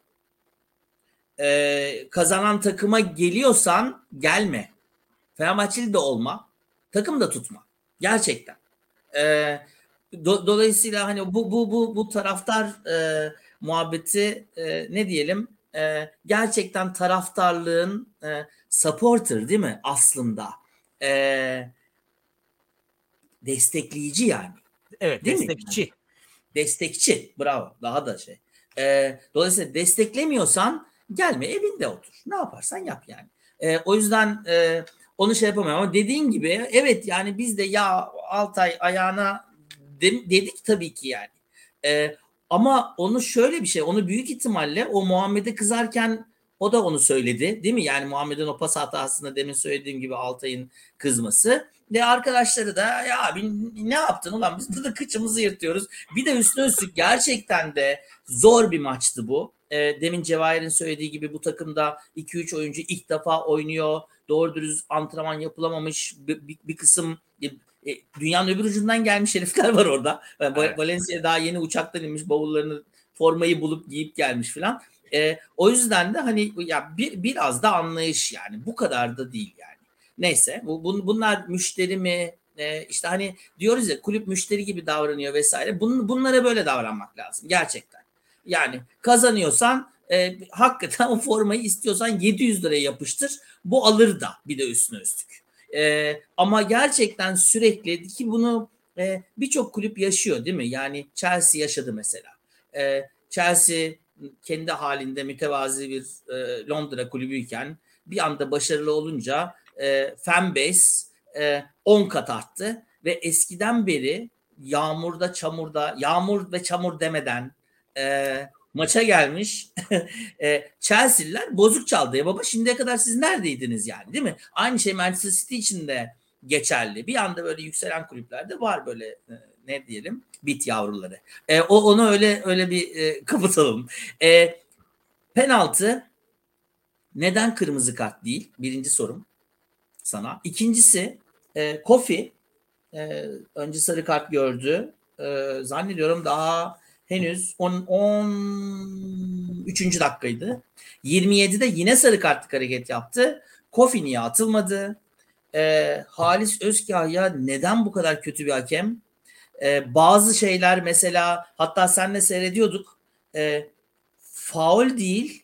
S1: E, kazanan takıma geliyorsan gelme. Fenerbahçeli de olma. Takım da tutma. Gerçekten. E, do, dolayısıyla hani bu bu bu bu taraftar e, muhabbeti e, ne diyelim e, gerçekten taraftarlığın e, supporter değil mi aslında? E, destekleyici yani.
S2: Evet değil destekçi. Mi?
S1: Destekçi bravo daha da şey. E, dolayısıyla desteklemiyorsan gelme evinde otur. Ne yaparsan yap yani. E, o yüzden e, onu şey yapamıyorum ama dediğin gibi evet yani biz de ya Altay ayağına de, dedik tabii ki yani. E, ama onu şöyle bir şey, onu büyük ihtimalle o Muhammed'e kızarken o da onu söyledi değil mi? Yani Muhammed'in o pas hatasında demin söylediğim gibi Altay'ın kızması. Ve arkadaşları da ya abi ne yaptın ulan biz de kıçımızı yırtıyoruz. Bir de üstüne üstlük gerçekten de zor bir maçtı bu. E, demin Cevahir'in söylediği gibi bu takımda 2-3 oyuncu ilk defa oynuyor. Doğru dürüst antrenman yapılamamış bir, bir, bir kısım e, dünyanın öbür ucundan gelmiş herifler var orada. Evet. Valencia daha yeni uçaktan inmiş bavullarını formayı bulup giyip gelmiş falan. E, o yüzden de hani ya bir, biraz da anlayış yani bu kadar da değil yani. Neyse bu, bun, bunlar müşteri mi e, işte hani diyoruz ya kulüp müşteri gibi davranıyor vesaire. Bun, bunlara böyle davranmak lazım gerçekten. Yani kazanıyorsan e, hakikaten o formayı istiyorsan 700 liraya yapıştır. Bu alır da bir de üstüne üstlük. E, ama gerçekten sürekli ki bunu e, birçok kulüp yaşıyor değil mi? Yani Chelsea yaşadı mesela. E, Chelsea kendi halinde mütevazi bir e, Londra kulübüyken bir anda başarılı olunca e, fanbase e, 10 kat arttı ve eskiden beri yağmurda çamurda yağmur ve çamur demeden e, maça gelmiş e, Chelsea'liler bozuk çaldı. Ya baba şimdiye kadar siz neredeydiniz yani değil mi? Aynı şey Manchester City için de geçerli. Bir anda böyle yükselen kulüplerde var böyle e, ne diyelim bit yavruları. E, o onu öyle öyle bir e, kapatalım. E, penaltı neden kırmızı kart değil? Birinci sorum sana. İkincisi e, Kofi e, önce sarı kart gördü. E, zannediyorum daha henüz 10 13. dakikaydı. 27'de yine sarı kartlık hareket yaptı. Kofi niye atılmadı? Ee, Halis Özkahya neden bu kadar kötü bir hakem? Ee, bazı şeyler mesela hatta senle seyrediyorduk. Ee, faul değil.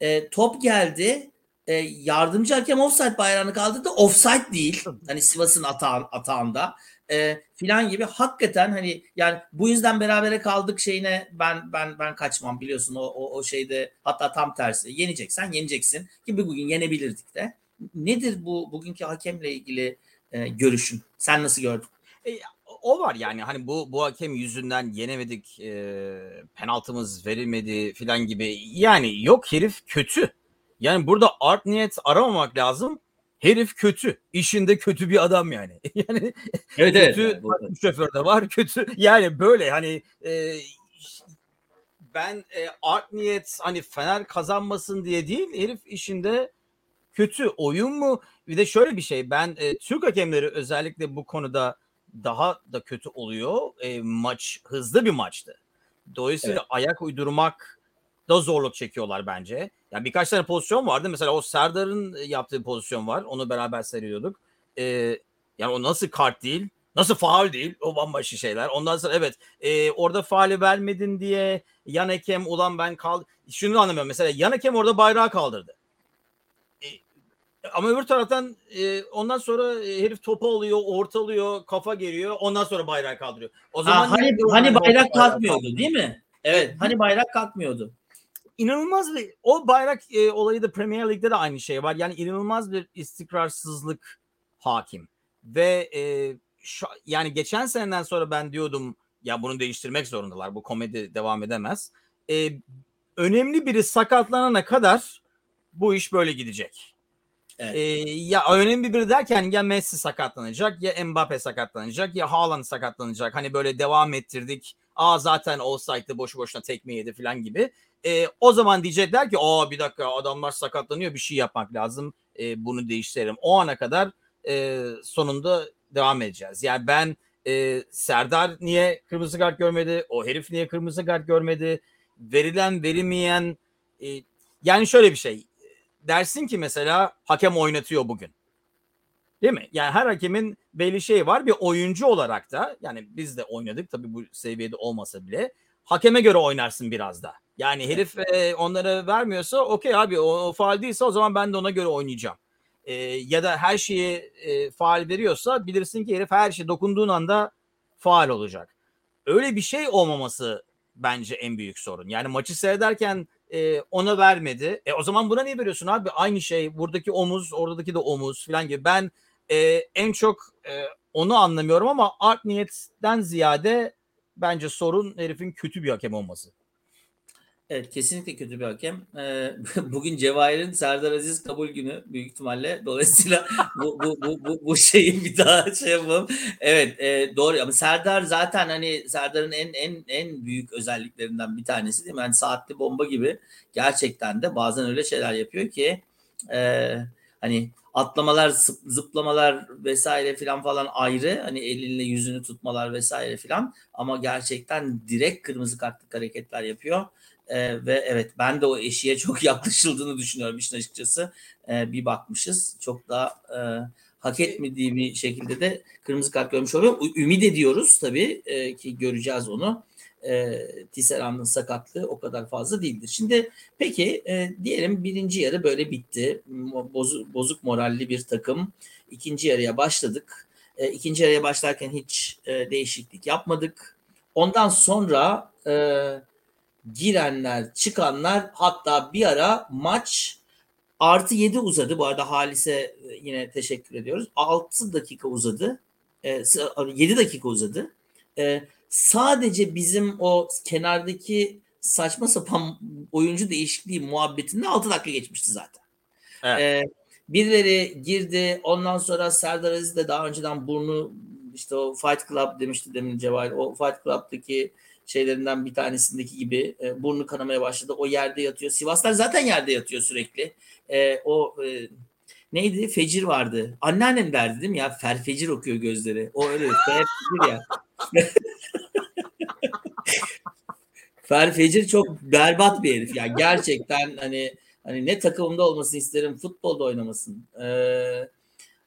S1: E, top geldi. E, yardımcı hakem offside bayrağını kaldırdı. Offside değil. Hani Sivas'ın atağın, atağında. E, filan gibi. Hakikaten hani yani bu yüzden berabere kaldık şeyine ben ben ben kaçmam. Biliyorsun o, o, o şeyde hatta tam tersi. Yeneceksen yeneceksin ki bugün yenebilirdik de. Nedir bu bugünkü hakemle ilgili e, görüşün? Sen nasıl gördün?
S2: E, o var yani. Hani bu bu hakem yüzünden yenemedik e, penaltımız verilmedi filan gibi. Yani yok herif kötü. Yani burada art niyet aramamak lazım herif kötü işinde kötü bir adam yani yani evet, kötü evet, şoför de var kötü yani böyle hani e, ben e, art niyet hani Fener kazanmasın diye değil herif işinde kötü oyun mu bir de şöyle bir şey ben e, Türk hakemleri özellikle bu konuda daha da kötü oluyor. E, maç hızlı bir maçtı. Dolayısıyla evet. ayak uydurmak da zorluk çekiyorlar bence. Yani birkaç tane pozisyon vardı. Mesela o Serdar'ın yaptığı pozisyon var. Onu beraber seyrediyorduk. E, yani o nasıl kart değil, nasıl faal değil o bambaşka şeyler. Ondan sonra evet e, orada faali vermedin diye yan hakem ulan ben kaldı. Şunu anlamıyorum mesela yan hakem orada bayrağı kaldırdı. Ama öbür taraftan e, ondan sonra e, herif topu alıyor, ortalıyor, kafa geliyor. Ondan sonra bayrak kaldırıyor. O zaman
S1: ha, hani hani bayrak kalkmıyordu değil mi? Evet, hani bayrak kalkmıyordu.
S2: İnanılmaz bir o bayrak e, olayı da Premier Lig'de de aynı şey var. Yani inanılmaz bir istikrarsızlık hakim. Ve e, şu, yani geçen seneden sonra ben diyordum ya bunu değiştirmek zorundalar. Bu komedi devam edemez. E, önemli biri sakatlanana kadar bu iş böyle gidecek. Evet. Ee, ya önemli bir derken ya Messi sakatlanacak ya Mbappe sakatlanacak ya Haaland sakatlanacak. Hani böyle devam ettirdik. Aa zaten offside'de boşu boşuna tekme yedi falan gibi. Ee, o zaman diyecekler ki aa bir dakika adamlar sakatlanıyor bir şey yapmak lazım. Ee, bunu değiştirelim. O ana kadar e, sonunda devam edeceğiz. Yani ben e, Serdar niye kırmızı kart görmedi? O herif niye kırmızı kart görmedi? Verilen verilmeyen e, yani şöyle bir şey dersin ki mesela hakem oynatıyor bugün. Değil mi? Yani her hakemin belli şey var. Bir oyuncu olarak da yani biz de oynadık tabii bu seviyede olmasa bile hakeme göre oynarsın biraz da. Yani herif e, onlara vermiyorsa okey abi o, o faal değilse o zaman ben de ona göre oynayacağım. E, ya da her şeyi e, faal veriyorsa bilirsin ki herif her şey dokunduğun anda faal olacak. Öyle bir şey olmaması bence en büyük sorun. Yani maçı seyrederken e, ona vermedi. E o zaman buna niye veriyorsun abi? Aynı şey. Buradaki omuz, oradaki de omuz falan gibi. Ben e, en çok e, onu anlamıyorum ama art niyetten ziyade bence sorun herifin kötü bir hakem olması.
S1: Evet kesinlikle kötü bir hakem. Ee, bugün Cevahir'in Serdar Aziz kabul günü büyük ihtimalle. Dolayısıyla bu, bu, bu, bu, bu şeyi bir daha şey yapalım. Evet e, doğru ama Serdar zaten hani Serdar'ın en en en büyük özelliklerinden bir tanesi değil mi? Yani saatli bomba gibi gerçekten de bazen öyle şeyler yapıyor ki e, hani atlamalar, zıplamalar vesaire filan falan ayrı. Hani elinle yüzünü tutmalar vesaire filan ama gerçekten direkt kırmızı kartlık hareketler yapıyor. E, ve evet ben de o eşiğe çok yaklaşıldığını düşünüyorum işin açıkçası. E, bir bakmışız çok daha e, hak etmediği şekilde de kırmızı kart görmüş oluyor. Ümit ediyoruz tabii e, ki göreceğiz onu. E, Tisserand'ın sakatlığı o kadar fazla değildir. Şimdi peki e, diyelim birinci yarı böyle bitti. Bozuk, bozuk moralli bir takım. İkinci yarıya başladık. E, ikinci yarıya başlarken hiç e, değişiklik yapmadık. Ondan sonra e, girenler, çıkanlar hatta bir ara maç artı 7 uzadı. Bu arada Halis'e e, yine teşekkür ediyoruz. 6 dakika uzadı. E, 7 dakika uzadı. E, sadece bizim o kenardaki saçma sapan oyuncu değişikliği muhabbetinde 6 dakika geçmişti zaten. Evet. E, birileri girdi. Ondan sonra Serdar Aziz de daha önceden burnu işte o Fight Club demişti demin Cevahir. O Fight Club'daki şeylerinden bir tanesindeki gibi e, burnu kanamaya başladı. O yerde yatıyor. Sivaslar zaten yerde yatıyor sürekli. E, o e, neydi? Fecir vardı. Anneannem derdi değil mi ya? Ferfecir okuyor gözleri. O öyle. Ferfecir ya. Fer Fecir çok berbat bir herif yani gerçekten hani hani ne takımında olmasını isterim futbolda oynamasın. Ee,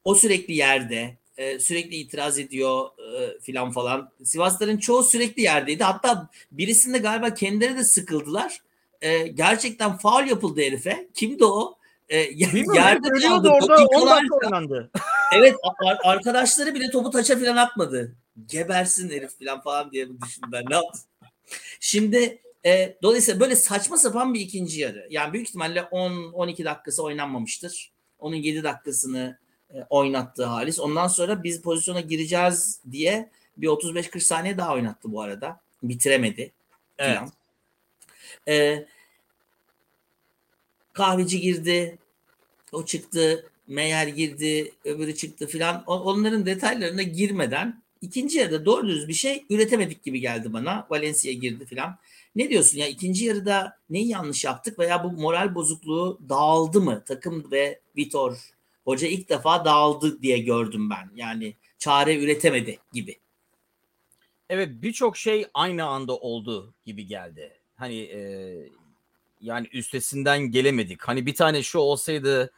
S1: o sürekli yerde e, sürekli itiraz ediyor e, filan falan. Sivasların çoğu sürekli yerdeydi. Hatta birisinde galiba kendileri de sıkıldılar. E, gerçekten faul yapıldı herife. Kimdi o? E,
S2: yerde kaldı. Orada 10 dakika oynandı.
S1: evet arkadaşları bile topu taça filan atmadı. Gebersin herif filan falan diye düşündüm ben. Ne yaptım? Şimdi e, dolayısıyla böyle saçma sapan bir ikinci yarı. Yani büyük ihtimalle 10-12 dakikası oynanmamıştır. Onun 7 dakikasını e, oynattığı Halis. Ondan sonra biz pozisyona gireceğiz diye bir 35-40 saniye daha oynattı bu arada. Bitiremedi. Evet. E, kahveci girdi. O çıktı. Meyer girdi. Öbürü çıktı filan. Onların detaylarına girmeden ikinci yarıda doğru düz bir şey üretemedik gibi geldi bana. Valencia girdi filan. Ne diyorsun ya ikinci yarıda neyi yanlış yaptık veya bu moral bozukluğu dağıldı mı takım ve Vitor hoca ilk defa dağıldı diye gördüm ben. Yani çare üretemedi gibi.
S2: Evet birçok şey aynı anda oldu gibi geldi. Hani e, yani üstesinden gelemedik. Hani bir tane şu olsaydı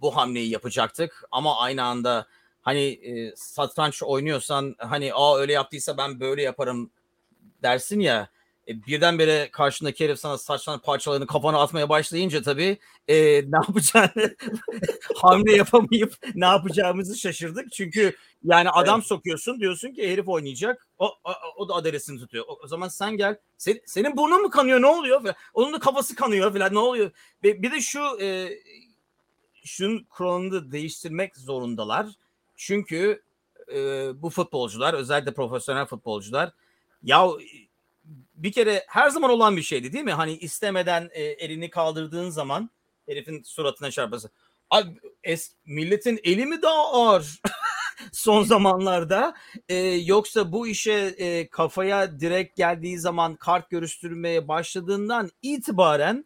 S2: bu hamleyi yapacaktık ama aynı anda hani e, satranç oynuyorsan hani aa öyle yaptıysa ben böyle yaparım dersin ya e, birdenbire karşındaki herif sana saçların parçalarını kafana atmaya başlayınca tabii e, ne yapacağını hamle yapamayıp ne yapacağımızı şaşırdık. Çünkü yani adam evet. sokuyorsun diyorsun ki herif oynayacak. O, o, o da adresini tutuyor. O, o zaman sen gel. Sen, senin burnun mu kanıyor ne oluyor? Onun da kafası kanıyor falan ne oluyor? Ve bir de şu e, şunun kuralını değiştirmek zorundalar. Çünkü e, bu futbolcular özellikle profesyonel futbolcular ya bir kere her zaman olan bir şeydi değil mi? Hani istemeden e, elini kaldırdığın zaman herifin suratına çarpması. Abi es, milletin eli mi daha ağır son zamanlarda? E, yoksa bu işe e, kafaya direkt geldiği zaman kart görüştürmeye başladığından itibaren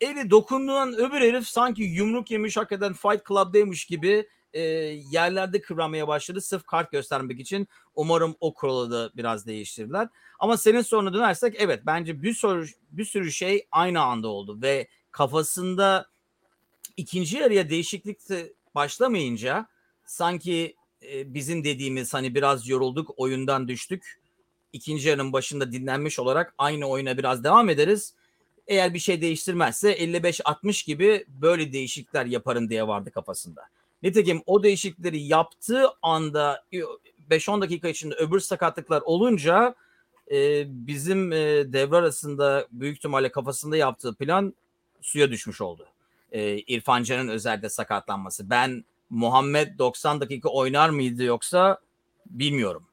S2: eli dokunduğundan öbür herif sanki yumruk yemiş hakikaten Fight Club'daymış gibi e, yerlerde kıvramaya başladı sırf kart göstermek için. Umarım o kuralı da biraz değiştirdiler. Ama senin soruna dönersek evet bence bir sürü, bir sürü şey aynı anda oldu ve kafasında ikinci yarıya değişiklik başlamayınca sanki e, bizim dediğimiz hani biraz yorulduk oyundan düştük. İkinci yarının başında dinlenmiş olarak aynı oyuna biraz devam ederiz. Eğer bir şey değiştirmezse 55-60 gibi böyle değişiklikler yaparım diye vardı kafasında. Nitekim o değişiklikleri yaptığı anda 5-10 dakika içinde öbür sakatlıklar olunca e, bizim e, devre arasında büyük ihtimalle kafasında yaptığı plan suya düşmüş oldu. E, İrfan Can'ın özellikle sakatlanması. Ben Muhammed 90 dakika oynar mıydı yoksa bilmiyorum.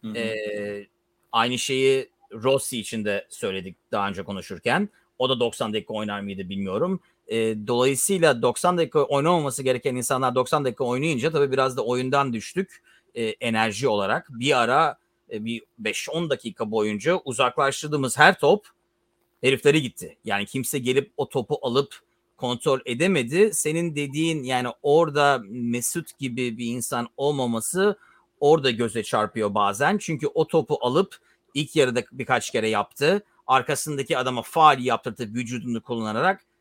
S2: Hı hı. E, aynı şeyi Rossi için de söyledik daha önce konuşurken. O da 90 dakika oynar mıydı bilmiyorum. E, dolayısıyla 90 dakika oynamaması gereken insanlar 90 dakika oynayınca tabii biraz da oyundan düştük e, enerji olarak. Bir ara e, bir 5-10 dakika boyunca uzaklaştırdığımız her top heriflere gitti. Yani kimse gelip o topu alıp kontrol edemedi. Senin dediğin yani orada Mesut gibi bir insan olmaması orada göze çarpıyor bazen. Çünkü o topu alıp ilk yarıda birkaç kere yaptı. Arkasındaki adama faal yaptırdı vücudunu kullanarak.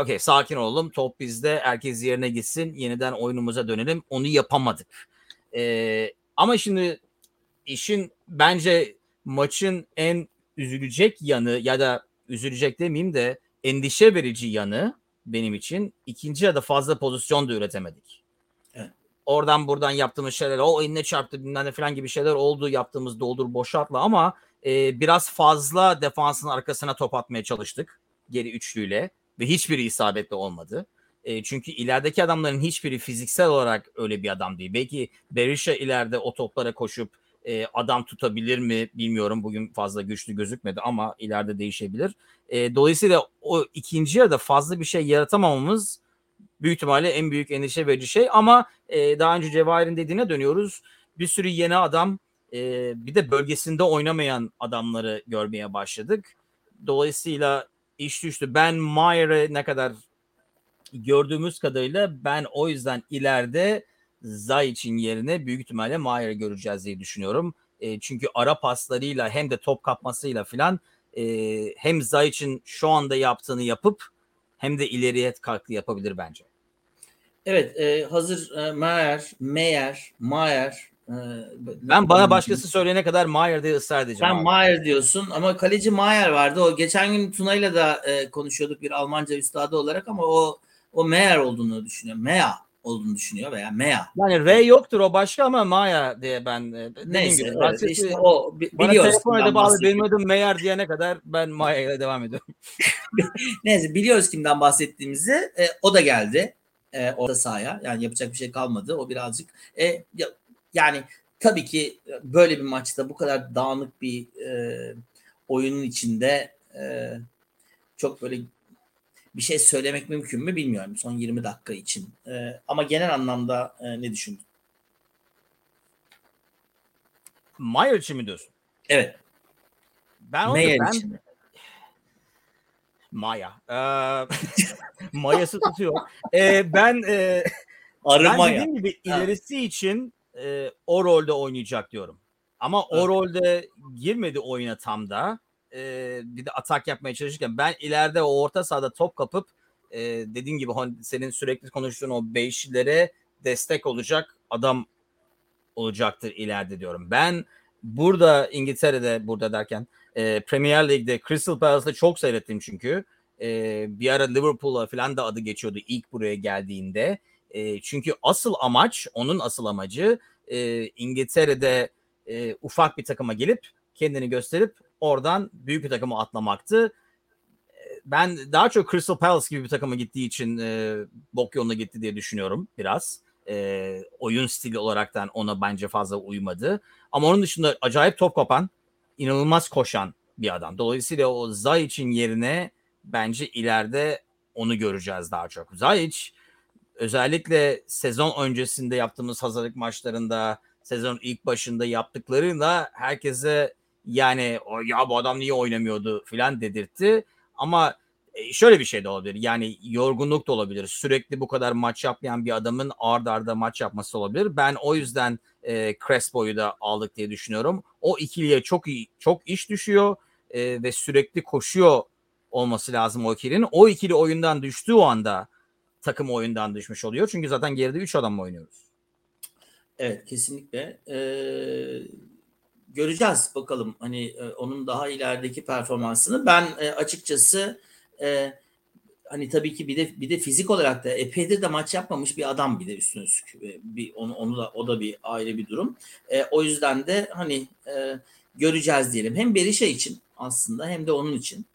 S2: Okey sakin olalım top bizde herkes yerine gitsin yeniden oyunumuza dönelim. Onu yapamadık. Ee, ama şimdi işin bence maçın en üzülecek yanı ya da üzülecek demeyeyim de endişe verici yanı benim için ikinci ya da fazla pozisyon da üretemedik. Evet. Oradan buradan yaptığımız şeyler o eline çarptı bilmem ne falan gibi şeyler oldu yaptığımız doldur boşaltla ama e, biraz fazla defansın arkasına top atmaya çalıştık geri üçlüyle ve hiçbiri isabetli olmadı. E, çünkü ilerideki adamların hiçbiri fiziksel olarak öyle bir adam değil. Belki Berisha ileride o toplara koşup e, adam tutabilir mi bilmiyorum. Bugün fazla güçlü gözükmedi ama ileride değişebilir. E, dolayısıyla o ikinci yarıda fazla bir şey yaratamamamız büyük ihtimalle en büyük endişe verici şey. Ama e, daha önce Cevahir'in dediğine dönüyoruz. Bir sürü yeni adam e, bir de bölgesinde oynamayan adamları görmeye başladık. Dolayısıyla iş düştü. Ben Mayer'e ne kadar gördüğümüz kadarıyla ben o yüzden ileride Zayic'in yerine büyük ihtimalle Mayer'ı göreceğiz diye düşünüyorum. E, çünkü ara paslarıyla hem de top kapmasıyla filan e, hem Zayic'in şu anda yaptığını yapıp hem de ileriye katkı yapabilir bence.
S1: Evet e, hazır e, Mayer, Meyer, Mayer
S2: ben bana başkası söyleyene kadar Mayer diye ısrar edeceğim.
S1: Sen Mayer diyorsun ama kaleci Mayer vardı. O geçen gün Tuna'yla da e, konuşuyorduk bir Almanca üstadı olarak ama o o Meyer olduğunu düşünüyor. Meya olduğunu düşünüyor veya Meya.
S2: Yani R yoktur o başka ama Maya diye ben e,
S1: Neyse
S2: gibi.
S1: evet, işte o bi-
S2: bana
S1: biliyoruz.
S2: telefon edip abi benim adım Meyer diyene kadar ben Maya ile devam ediyorum.
S1: Neyse biliyoruz kimden bahsettiğimizi. E, o da geldi e, orta sahaya. Yani yapacak bir şey kalmadı. O birazcık e, ya- yani tabii ki böyle bir maçta bu kadar dağınık bir e, oyunun içinde e, çok böyle bir şey söylemek mümkün mü bilmiyorum son 20 dakika için. E, ama genel anlamda e, ne düşündün?
S2: Mayer için mi diyorsun?
S1: Evet.
S2: Ben onu
S1: Meyer
S2: ben
S1: için.
S2: Maya. Ee, Mayası tutuyor. Ee, ben e,
S1: Arı
S2: ben
S1: Maya.
S2: dediğim gibi
S1: Ha.
S2: ilerisi için e, o rolde oynayacak diyorum. Ama o
S1: Evet.
S2: rolde girmedi oyuna tam da. E, bir de atak yapmaya çalışırken ben ileride o orta sahada top kapıp e, dediğin gibi senin sürekli konuştuğun o beşlilere destek olacak adam olacaktır ileride diyorum. Ben burada İngiltere'de burada derken e, Premier Lig'de Crystal Palace'da çok seyrettim çünkü. E, bir ara Liverpool'a falan da adı geçiyordu ilk buraya geldiğinde. E, çünkü asıl amaç, onun asıl amacı e, İngiltere'de e, ufak bir takıma gelip kendini gösterip oradan büyük bir takıma atlamaktı. Ben daha çok Crystal Palace gibi bir takıma gittiği için e, bok yoluna gitti diye düşünüyorum biraz. E, oyun stili olaraktan ona bence fazla uymadı. Ama onun dışında acayip top kopan, inanılmaz koşan bir adam. Dolayısıyla o Zayic'in yerine bence ileride onu göreceğiz daha çok. Zayic özellikle sezon öncesinde yaptığımız hazırlık maçlarında sezon ilk başında yaptıklarıyla herkese yani "O ya bu adam niye oynamıyordu filan dedirtti. Ama e, şöyle bir şey de olabilir. Yani yorgunluk da olabilir. Sürekli bu kadar maç yapmayan bir adamın ard arda maç yapması olabilir. Ben o yüzden e, Crespo'yu da aldık diye düşünüyorum. O ikiliye çok iyi çok iş düşüyor e, ve sürekli koşuyor olması lazım o ikilinin. O ikili oyundan düştüğü anda takım oyundan düşmüş oluyor. Çünkü zaten geride 3 adamla oynuyoruz.
S1: Evet kesinlikle. Ee, göreceğiz bakalım hani e, onun daha ilerideki performansını. Ben e, açıkçası e, hani tabii ki bir de bir de fizik olarak da epeydir de maç yapmamış bir adam bir de üstüne üstlük. E, bir onu onu da o da bir ayrı bir durum. E, o yüzden de hani e, göreceğiz diyelim. Hem Berisha için aslında hem de onun için.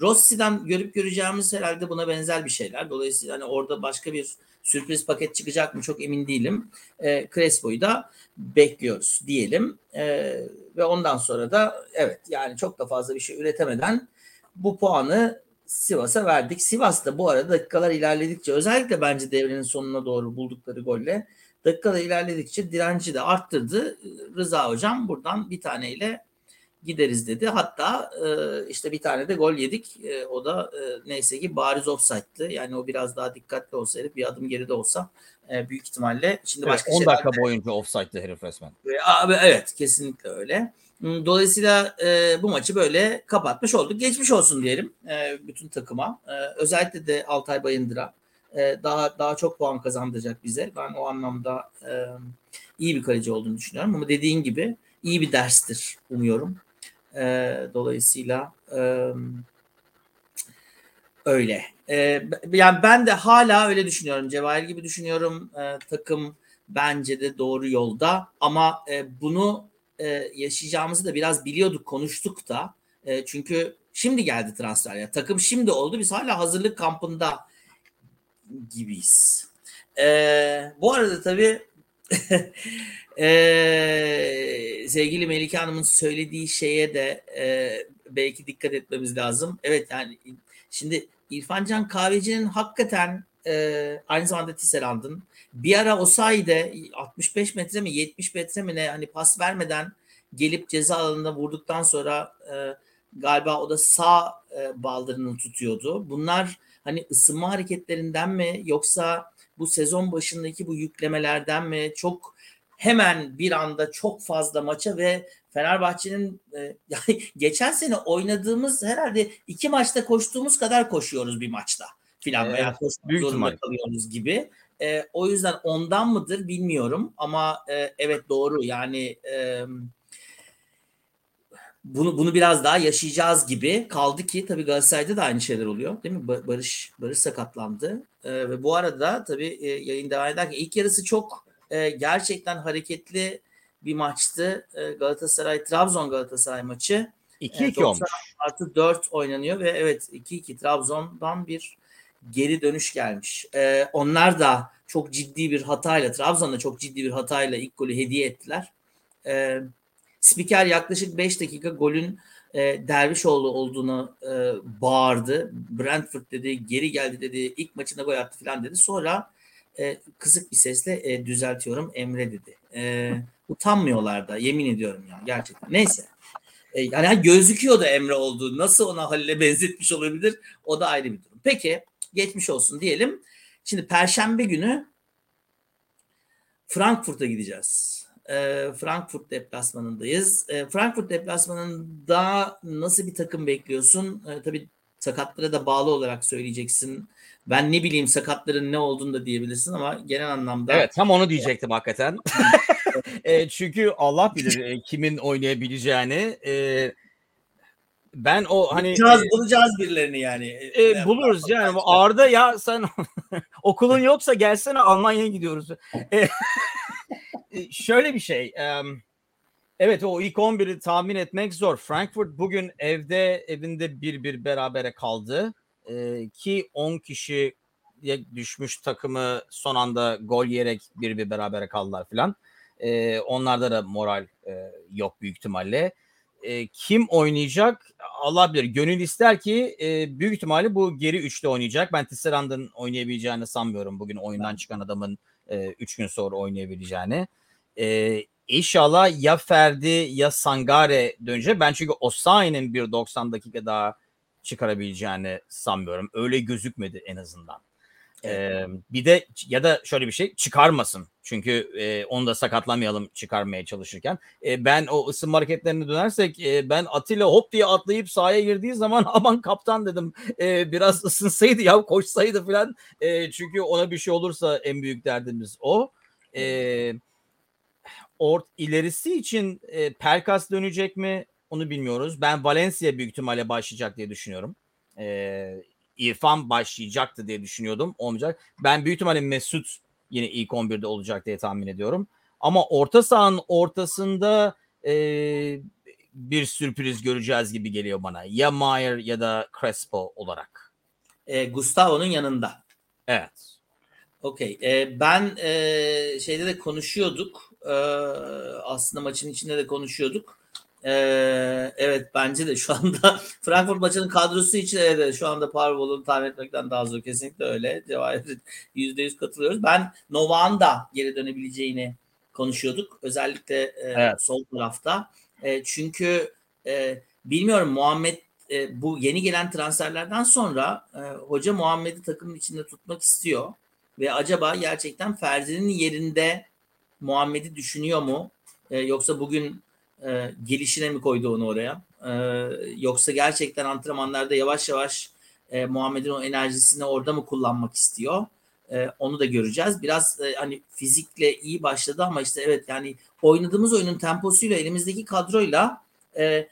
S1: Rossi'den görüp göreceğimiz herhalde buna benzer bir şeyler. Dolayısıyla hani orada başka bir sürpriz paket çıkacak mı çok emin değilim. E, Crespo'yu da bekliyoruz diyelim. E, ve ondan sonra da evet yani çok da fazla bir şey üretemeden bu puanı Sivas'a verdik. Sivas da bu arada dakikalar ilerledikçe özellikle bence devrenin sonuna doğru buldukları golle dakikalar ilerledikçe direnci de arttırdı. Rıza hocam buradan bir taneyle gideriz dedi. Hatta e, işte bir tane de gol yedik. E, o da e, neyse ki bariz offside'tı. Yani o biraz daha dikkatli olsaydı bir adım geride olsa e, büyük ihtimalle şimdi
S2: Evet,
S1: başka
S2: 10
S1: şeyler
S2: dakika boyunca offside'lı herif resmen.
S1: e, Abi evet kesinlikle öyle. Hmm, Dolayısıyla e, bu maçı böyle kapatmış olduk. Geçmiş olsun diyelim e, bütün takıma. E, özellikle de Altay Bayındır'a e, daha daha çok puan kazandıracak bize. Ben o anlamda e, iyi bir kaleci olduğunu düşünüyorum. Ama dediğin gibi iyi bir derstir umuyorum. E, dolayısıyla e, öyle. E, yani ben de hala öyle düşünüyorum. Cevahir gibi düşünüyorum. E, takım bence de doğru yolda. Ama e, bunu e, yaşayacağımızı da biraz biliyorduk, konuştuk da. E, çünkü şimdi geldi transfer. Yani takım şimdi oldu. Biz hala hazırlık kampında gibiyiz. E, bu arada tabii e, sevgili Melike Hanım'ın söylediği şeye de e, belki dikkat etmemiz lazım. Evet yani şimdi İrfancan Kahveci'nin hakikaten e, aynı zamanda Tisserand'ın bir ara Osayi'de 65 metre mi 70 metre mi ne hani pas vermeden gelip ceza alanında vurduktan sonra e, galiba o da sağ e, baldırını tutuyordu. Bunlar hani ısınma hareketlerinden mi yoksa bu sezon başındaki bu yüklemelerden mi çok hemen bir anda çok fazla maça ve Fenerbahçe'nin e, yani geçen sene oynadığımız herhalde iki maçta koştuğumuz kadar koşuyoruz bir maçta filan
S2: Evet,
S1: veya koşmak
S2: büyük
S1: zorunda
S2: ihtimal.
S1: kalıyoruz gibi. E, o yüzden ondan mıdır bilmiyorum ama e, evet doğru yani e, bunu bunu biraz daha yaşayacağız gibi kaldı ki tabii Galatasaray'da da aynı şeyler oluyor değil mi? Ba- Barış Barış sakatlandı E, ve bu arada tabii e, yayın devam ederken ilk yarısı çok e, gerçekten hareketli bir maçtı. E, Galatasaray Trabzon Galatasaray maçı.
S2: 2-2
S1: Evet, 90
S2: olmuş.
S1: artı 4 oynanıyor ve evet 2-2 Trabzon'dan bir geri dönüş gelmiş. Ee, onlar da çok ciddi bir hatayla Trabzon'da çok ciddi bir hatayla ilk golü hediye ettiler. Ee, spiker yaklaşık 5 dakika golün e, Dervişoğlu olduğunu e, bağırdı. Brentford dedi, geri geldi dedi, ilk maçında gol attı falan dedi. Sonra e, kısık bir sesle e, düzeltiyorum Emre dedi. E, utanmıyorlar da yemin ediyorum ya gerçekten. Neyse. E, yani hani gözüküyordu Emre olduğu. Nasıl ona Halil'e benzetmiş olabilir? O da ayrı bir durum. Peki geçmiş olsun diyelim. Şimdi Perşembe günü Frankfurt'a gideceğiz. E, Frankfurt deplasmanındayız. E, Frankfurt deplasmanında nasıl bir takım bekliyorsun? E, tabii sakatlara da bağlı olarak söyleyeceksin. Ben ne bileyim sakatların ne olduğunu da diyebilirsin ama genel anlamda
S2: Evet tam onu diyecektim hakikaten. e, çünkü Allah bilir e, kimin oynayabileceğini. E, ben o hani
S1: bulacağız, bulacağız birilerini yani.
S2: e, buluruz yani. Bu Arda ya sen okulun yoksa gelsene Almanya'ya gidiyoruz. E, şöyle bir şey. evet o ilk 11'i tahmin etmek zor. Frankfurt bugün evde evinde 1-1 berabere kaldı. E, ki 10 kişi düşmüş takımı son anda gol yiyerek bir bir berabere kaldılar filan. E, onlarda da moral e, yok büyük ihtimalle. E, kim oynayacak? Allah bilir. Gönül ister ki e, büyük ihtimalle bu geri üçlü oynayacak. Ben Tisserand'ın oynayabileceğini sanmıyorum. Bugün oyundan çıkan adamın 3 gün sonra oynayabileceğini. E, inşallah ya Ferdi ya Sangare dönecek. Ben çünkü Osayi'nin bir 90 dakika daha çıkarabileceğini sanmıyorum. Öyle gözükmedi en azından. Ee, bir de ya da şöyle bir şey çıkarmasın. Çünkü e, onu da sakatlamayalım çıkarmaya çalışırken. E, ben o ısınma hareketlerine dönersek e, ben Atilla hop diye atlayıp sahaya girdiği zaman aman kaptan dedim e, biraz ısınsaydı ya koşsaydı falan. E, çünkü ona bir şey olursa en büyük derdimiz o. E, ort ilerisi için e, Pelkas dönecek mi onu bilmiyoruz. Ben Valencia büyük ihtimalle başlayacak diye düşünüyorum. E, İrfan başlayacaktı diye düşünüyordum. Olmayacak. Ben büyük ihtimalle Mesut yine ilk 11'de olacak diye tahmin ediyorum. Ama orta sahanın ortasında e, bir sürpriz göreceğiz gibi geliyor bana. Ya Mayer ya da Crespo olarak.
S1: E, Gustavo'nun yanında.
S2: Evet.
S1: Okey. E, ben e, şeyde de konuşuyorduk. E, aslında maçın içinde de konuşuyorduk. Ee, evet bence de şu anda Frankfurt maçının kadrosu için evet, şu anda Powerball'u tahmin etmekten daha zor. Kesinlikle öyle. Cevahir %100 katılıyoruz. Ben Novak'ın da geri dönebileceğini konuşuyorduk. Özellikle e, evet. sol tarafta. E, çünkü e, bilmiyorum Muhammed e, bu yeni gelen transferlerden sonra e, hoca Muhammed'i takımın içinde tutmak istiyor. Ve acaba gerçekten Ferdi'nin yerinde Muhammed'i düşünüyor mu? E, yoksa bugün e, gelişine mi koydu onu oraya? E, yoksa gerçekten antrenmanlarda yavaş yavaş e, Muhammed'in o enerjisini orada mı kullanmak istiyor? E, onu da göreceğiz. Biraz e, hani fizikle iyi başladı ama işte evet yani oynadığımız oyunun temposuyla elimizdeki kadroyla e,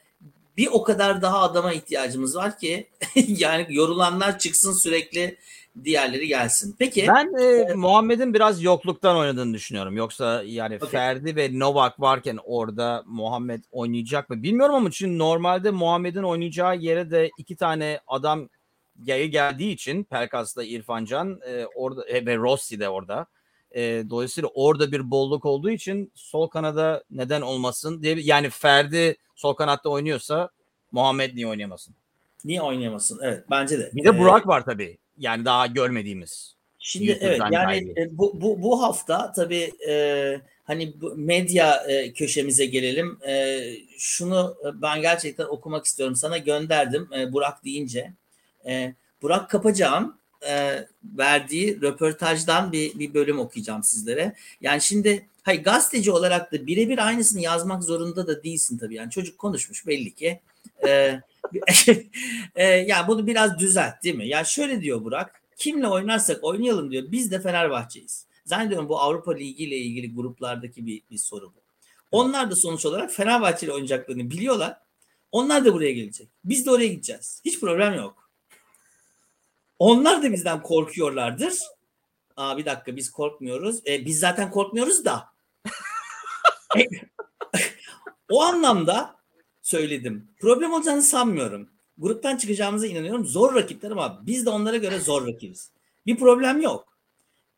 S1: bir o kadar daha adama ihtiyacımız var ki yani yorulanlar çıksın sürekli diğerleri gelsin. Peki.
S2: Ben e, e, Muhammed'in biraz yokluktan oynadığını düşünüyorum. Yoksa yani okay. Ferdi ve Novak varken orada Muhammed oynayacak mı bilmiyorum ama çünkü normalde Muhammed'in oynayacağı yere de iki tane adam yayı geldiği için Pelkas'la İrfancan e, orada e, ve Rossi de orada. E, dolayısıyla orada bir bolluk olduğu için sol kanada neden olmasın diye yani Ferdi sol kanatta oynuyorsa Muhammed niye oynayamasın?
S1: Niye oynayamasın? Evet bence de.
S2: Bir de Burak ee, var tabii yani daha görmediğimiz.
S1: Şimdi evet yani e, bu, bu, bu hafta tabii e, hani medya e, köşemize gelelim. E, şunu ben gerçekten okumak istiyorum. Sana gönderdim e, Burak deyince. E, Burak Kapacağ'ın e, verdiği röportajdan bir, bir bölüm okuyacağım sizlere. Yani şimdi hayır gazeteci olarak da birebir aynısını yazmak zorunda da değilsin tabii. Yani çocuk konuşmuş belli ki. E, e, yani bunu biraz düzelt değil mi? Yani şöyle diyor Burak. Kimle oynarsak oynayalım diyor. Biz de Fenerbahçe'yiz. Zannediyorum bu Avrupa Ligi ile ilgili gruplardaki bir, bir soru bu. Onlar da sonuç olarak Fenerbahçe ile oynayacaklarını biliyorlar. Onlar da buraya gelecek. Biz de oraya gideceğiz. Hiç problem yok. Onlar da bizden korkuyorlardır. Aa bir dakika biz korkmuyoruz. E, biz zaten korkmuyoruz da. O anlamda söyledim. Problem olacağını sanmıyorum. Gruptan çıkacağımıza inanıyorum. Zor rakipler ama biz de onlara göre zor rakibiz. Bir problem yok.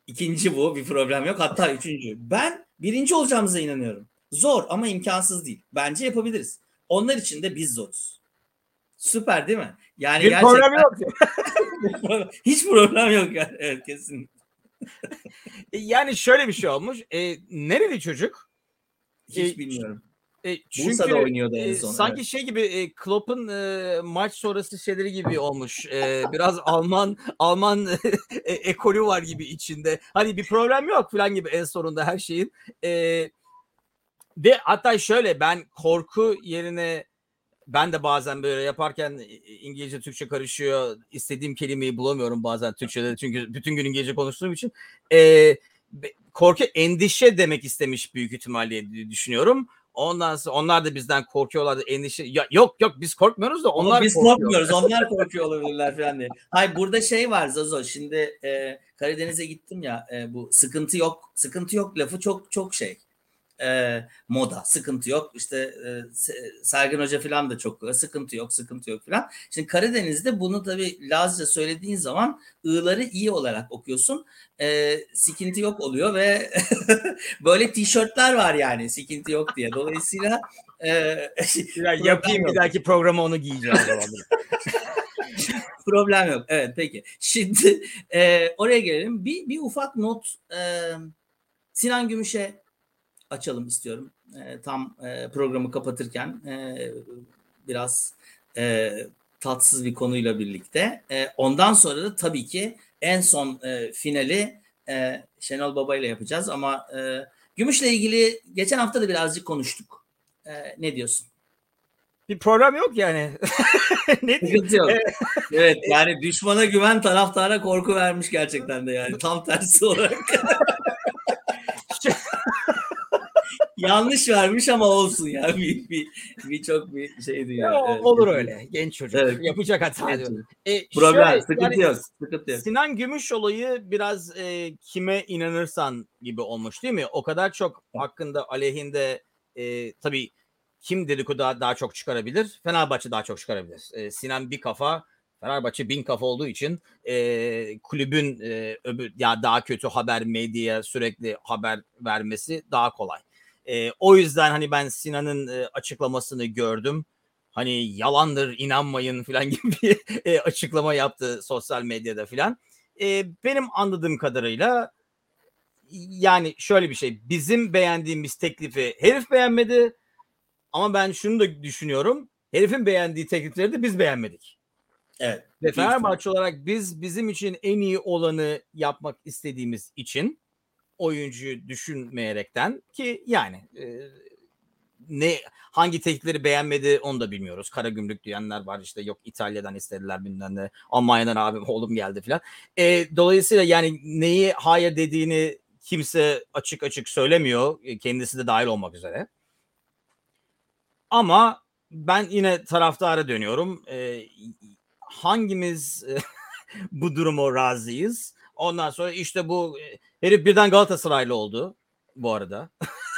S1: İkinci bu bir problem yok. Hatta üçüncü. Ben birinci olacağımıza inanıyorum. Zor ama imkansız değil. Bence yapabiliriz. Onlar için de biz zoruz. Süper değil mi?
S2: Yani bir gerçekten... problem yok.
S1: Hiç problem yok yani. Evet kesin.
S2: Yani şöyle bir şey olmuş. E, nereli çocuk?
S1: Hiç e, bilmiyorum.
S2: E, çünkü Bursa'da oynuyordu en son. E, sanki evet. şey gibi e, Klopp'un e, maç sonrası şeyleri gibi olmuş. E, biraz Alman Alman e, ekolü var gibi içinde. Hani bir problem yok falan gibi en sonunda her şeyin. E, ve hatta şöyle ben korku yerine ben de bazen böyle yaparken İngilizce Türkçe karışıyor. İstediğim kelimeyi bulamıyorum bazen Türkçe'de çünkü bütün gün İngilizce konuştuğum için. E, korku endişe demek istemiş büyük ihtimalle düşünüyorum. Ondan sonra onlar da bizden korkuyorlar endişe. Ya, yok yok biz korkmuyoruz da onlar
S1: Ama biz
S2: korkuyor.
S1: korkmuyoruz. Onlar korkuyor olabilirler falan diye. Hayır burada şey var Zazo. Şimdi e, Karadeniz'e gittim ya e, bu sıkıntı yok. Sıkıntı yok lafı çok çok şey e, moda. Sıkıntı yok. İşte e, Sergen Hoca falan da çok sıkıntı yok, sıkıntı yok falan. Şimdi Karadeniz'de bunu tabii Lazca söylediğin zaman ığları iyi olarak okuyorsun. E, sikinti yok oluyor ve böyle tişörtler var yani sikinti yok diye. Dolayısıyla
S2: e, ya, yapayım bir dahaki programa onu giyeceğim.
S1: problem yok. Evet peki. Şimdi e, oraya gelelim. Bir, bir ufak not e, Sinan Gümüş'e açalım istiyorum. E, tam e, programı kapatırken e, biraz e, tatsız bir konuyla birlikte. E, ondan sonra da tabii ki en son e, finali e, Şenol Baba ile yapacağız ama e, Gümüş'le ilgili geçen hafta da birazcık konuştuk. E, ne diyorsun?
S2: Bir program yok yani.
S1: ne Sıkıntı yok. evet yani düşmana güven taraftara korku vermiş gerçekten de yani tam tersi olarak. yanlış vermiş ama olsun ya. Bir, bir, bir çok bir şey diyor.
S2: Ya, evet. Olur öyle. Genç çocuk. Evet. Yapacak hata diyor.
S1: E, Problem. Şöyle, sıkıntı yani, yok. Sıkıntı yok.
S2: Sinan Gümüş olayı biraz e, kime inanırsan gibi olmuş değil mi? O kadar çok hakkında aleyhinde e, tabii kim dedikodu daha, daha çok çıkarabilir? Fenerbahçe daha çok çıkarabilir. E, Sinan bir kafa Fenerbahçe bin kafa olduğu için e, kulübün e, öbür ya daha kötü haber medyaya sürekli haber vermesi daha kolay. E, o yüzden hani ben Sinan'ın e, açıklamasını gördüm. Hani yalandır inanmayın falan gibi bir e, açıklama yaptı sosyal medyada falan. E, benim anladığım kadarıyla yani şöyle bir şey bizim beğendiğimiz teklifi herif beğenmedi ama ben şunu da düşünüyorum herifin beğendiği teklifleri de biz beğenmedik.
S1: Evet.
S2: Ve Fenerbahçe olarak biz bizim için en iyi olanı yapmak istediğimiz için oyuncuyu düşünmeyerekten ki yani e, ne hangi teklifleri beğenmedi onu da bilmiyoruz. Kara gümrük diyenler var işte yok İtalya'dan istediler bilmem ne. Almanya'dan abim oğlum geldi falan. E, dolayısıyla yani neyi hayır dediğini kimse açık açık söylemiyor. Kendisi de dahil olmak üzere. Ama ben yine taraftara dönüyorum. E, hangimiz bu durumu razıyız? Ondan sonra işte bu herif birden Galatasaraylı oldu bu arada.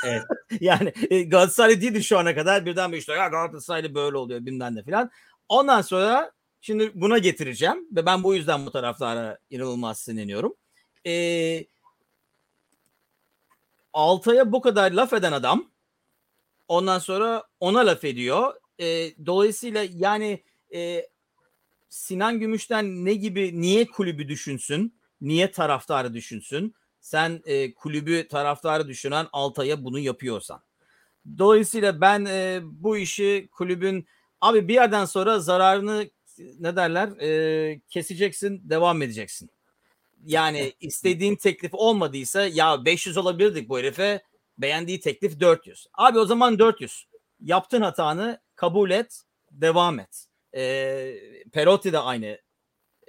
S1: Evet.
S2: yani Galatasaray değildi şu ana kadar birden bir işte ya Galatasaraylı böyle oluyor bilmem ne filan. Ondan sonra şimdi buna getireceğim ve ben bu yüzden bu taraflara inanılmaz sinirleniyorum. Ee, Altay'a bu kadar laf eden adam ondan sonra ona laf ediyor. E, dolayısıyla yani e, Sinan Gümüş'ten ne gibi niye kulübü düşünsün? Niye taraftarı düşünsün? Sen e, kulübü taraftarı düşünen Altay'a bunu yapıyorsan. Dolayısıyla ben e, bu işi kulübün abi bir yerden sonra zararını ne derler e, keseceksin devam edeceksin. Yani istediğin teklif olmadıysa ya 500 olabilirdik bu herife beğendiği teklif 400. Abi o zaman 400. Yaptın hatanı kabul et devam et. E, Perotti de aynı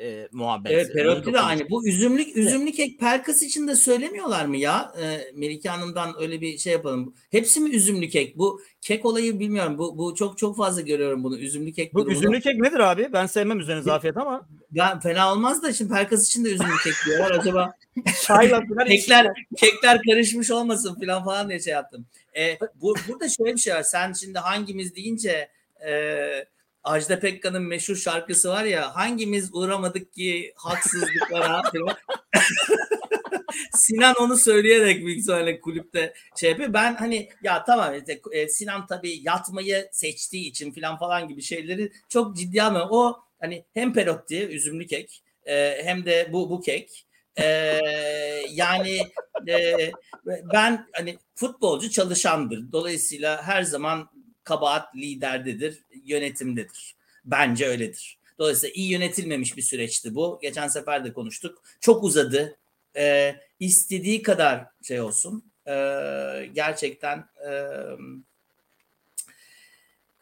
S2: e, muhabbet.
S1: Evet Perotti de aynı. Bu üzümlük üzümlük ek Pelkas için de söylemiyorlar mı ya? E, Melike Hanım'dan öyle bir şey yapalım. Hepsi mi üzümlü kek? Bu kek olayı bilmiyorum. Bu bu çok çok fazla görüyorum bunu. Üzümlü kek
S2: Bu
S1: durumunu.
S2: üzümlü kek nedir abi? Ben sevmem üzerine zafiyet ama.
S1: Ya fena olmaz da şimdi Pelkas için de üzümlü kek diyorlar. Acaba
S2: Çayla
S1: kekler kekler karışmış olmasın falan falan diye şey yaptım. E, bu, burada şöyle bir şey var. Sen şimdi hangimiz deyince e, Ajda Pekkan'ın meşhur şarkısı var ya hangimiz uğramadık ki haksızlıklara. Sinan onu söyleyerek büyük ihtimalle kulüpte şey yapıyor. Ben hani ya tamam işte, e, Sinan tabii yatmayı seçtiği için falan falan gibi şeyleri çok ciddi almıyor. O hani hem Perotti üzümlü kek e, hem de bu bu kek. E, yani e, ben hani futbolcu çalışandır. Dolayısıyla her zaman kabahat liderdedir, yönetimdedir. Bence öyledir. Dolayısıyla iyi yönetilmemiş bir süreçti bu. Geçen sefer de konuştuk. Çok uzadı. Ee, istediği kadar şey olsun. Ee, gerçekten e,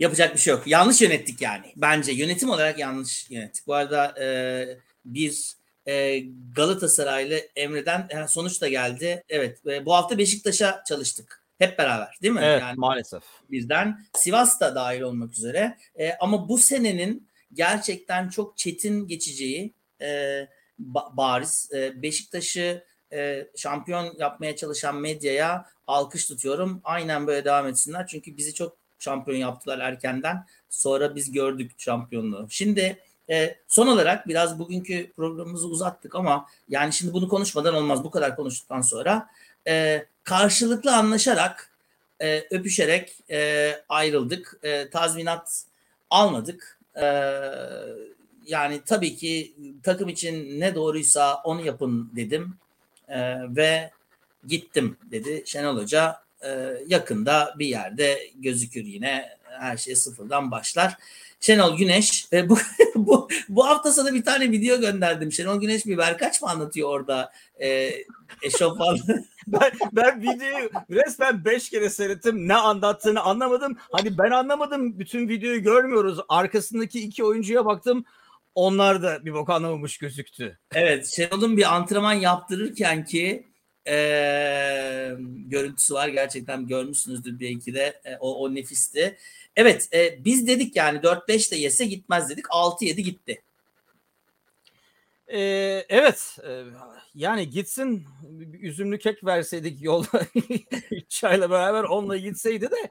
S1: yapacak bir şey yok. Yanlış yönettik yani. Bence yönetim olarak yanlış yönettik. Bu arada e, bir e, Galatasaraylı Emre'den sonuç da geldi. Evet e, bu hafta Beşiktaş'a çalıştık. Hep beraber değil mi?
S2: Evet
S1: yani
S2: maalesef.
S1: birden Sivas da dahil olmak üzere. E, ama bu senenin gerçekten çok çetin geçeceği e, ba- bariz. E, Beşiktaş'ı e, şampiyon yapmaya çalışan medyaya alkış tutuyorum. Aynen böyle devam etsinler. Çünkü bizi çok şampiyon yaptılar erkenden. Sonra biz gördük şampiyonluğu. Şimdi e, son olarak biraz bugünkü programımızı uzattık ama yani şimdi bunu konuşmadan olmaz. Bu kadar konuştuktan sonra e, karşılıklı anlaşarak e, öpüşerek e, ayrıldık. E, tazminat almadık. E, yani tabii ki takım için ne doğruysa onu yapın dedim E, ve gittim dedi Şenol Hoca. E, yakında bir yerde gözükür yine her şey sıfırdan başlar. Şenol Güneş e, bu, bu bu hafta sana bir tane video gönderdim. Şenol Güneş bir Berkaç mı anlatıyor orada e, eşofman
S2: ben, ben videoyu resmen 5 kere seyrettim. Ne anlattığını anlamadım. Hani ben anlamadım. Bütün videoyu görmüyoruz. Arkasındaki iki oyuncuya baktım. Onlar da bir bok anlamamış gözüktü.
S1: Evet Şenol'un bir antrenman yaptırırken ki e, görüntüsü var. Gerçekten görmüşsünüzdür belki de. E, o, o nefisti. Evet e, biz dedik yani 4-5 de yese gitmez dedik. 6-7 gitti.
S2: Ee, evet. e, yani gitsin üzümlü kek verseydik yolda çayla beraber onunla gitseydi de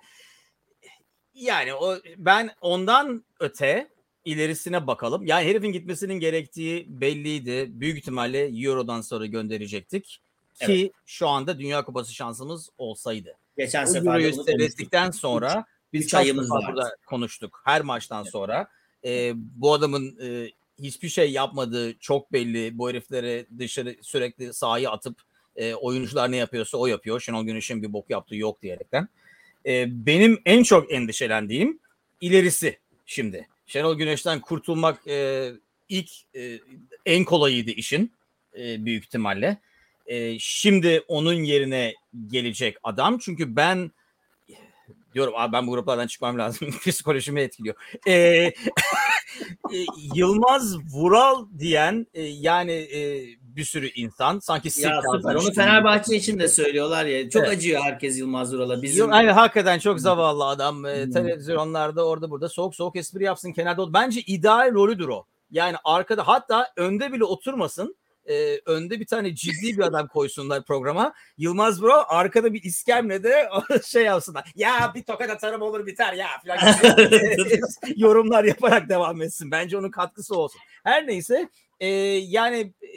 S2: yani o ben ondan öte ilerisine bakalım. Yani herifin gitmesinin gerektiği belliydi. Büyük ihtimalle Euro'dan sonra gönderecektik. Ki şu anda Dünya Kupası şansımız olsaydı.
S1: Geçen sefer
S2: Euro'yu seyrettikten sonra biz
S1: üç ayımız vardı.
S2: burada konuştuk. Her maçtan sonra e, bu adamın e, hiçbir şey yapmadığı çok belli. Bu heriflere dışarı sürekli sahayı atıp e, oyuncular ne yapıyorsa o yapıyor. Şenol Güneş'in bir bok yaptığı yok diyerekten. E, benim en çok endişelendiğim ilerisi şimdi. Şenol Güneş'ten kurtulmak e, ilk e, en kolayıydı işin e, büyük ihtimalle. E, şimdi onun yerine gelecek adam. Çünkü ben diyorum abi ben bu gruplardan çıkmam lazım. Psikolojimi etkiliyor. E, e, Yılmaz Vural diyen e, yani e, bir sürü insan sanki
S1: Ya süper. Onu. Fenerbahçe için de söylüyorlar ya. Çok
S2: Evet.
S1: acıyor herkes Yılmaz Vural'a. Bizim
S2: Yok, aynen hakikaten çok zavallı adam.
S1: Hmm.
S2: televizyonlarda orada burada soğuk soğuk espri yapsın kenarda. Bence ideal rolüdür o. Yani arkada hatta önde bile oturmasın. Ee, önde bir tane ciddi bir adam koysunlar programa. Yılmaz Bro arkada bir iskemlede şey yapsınlar. Ya bir tokat atarım olur biter ya falan yorumlar yaparak devam etsin. Bence onun katkısı olsun. Her neyse e, yani e,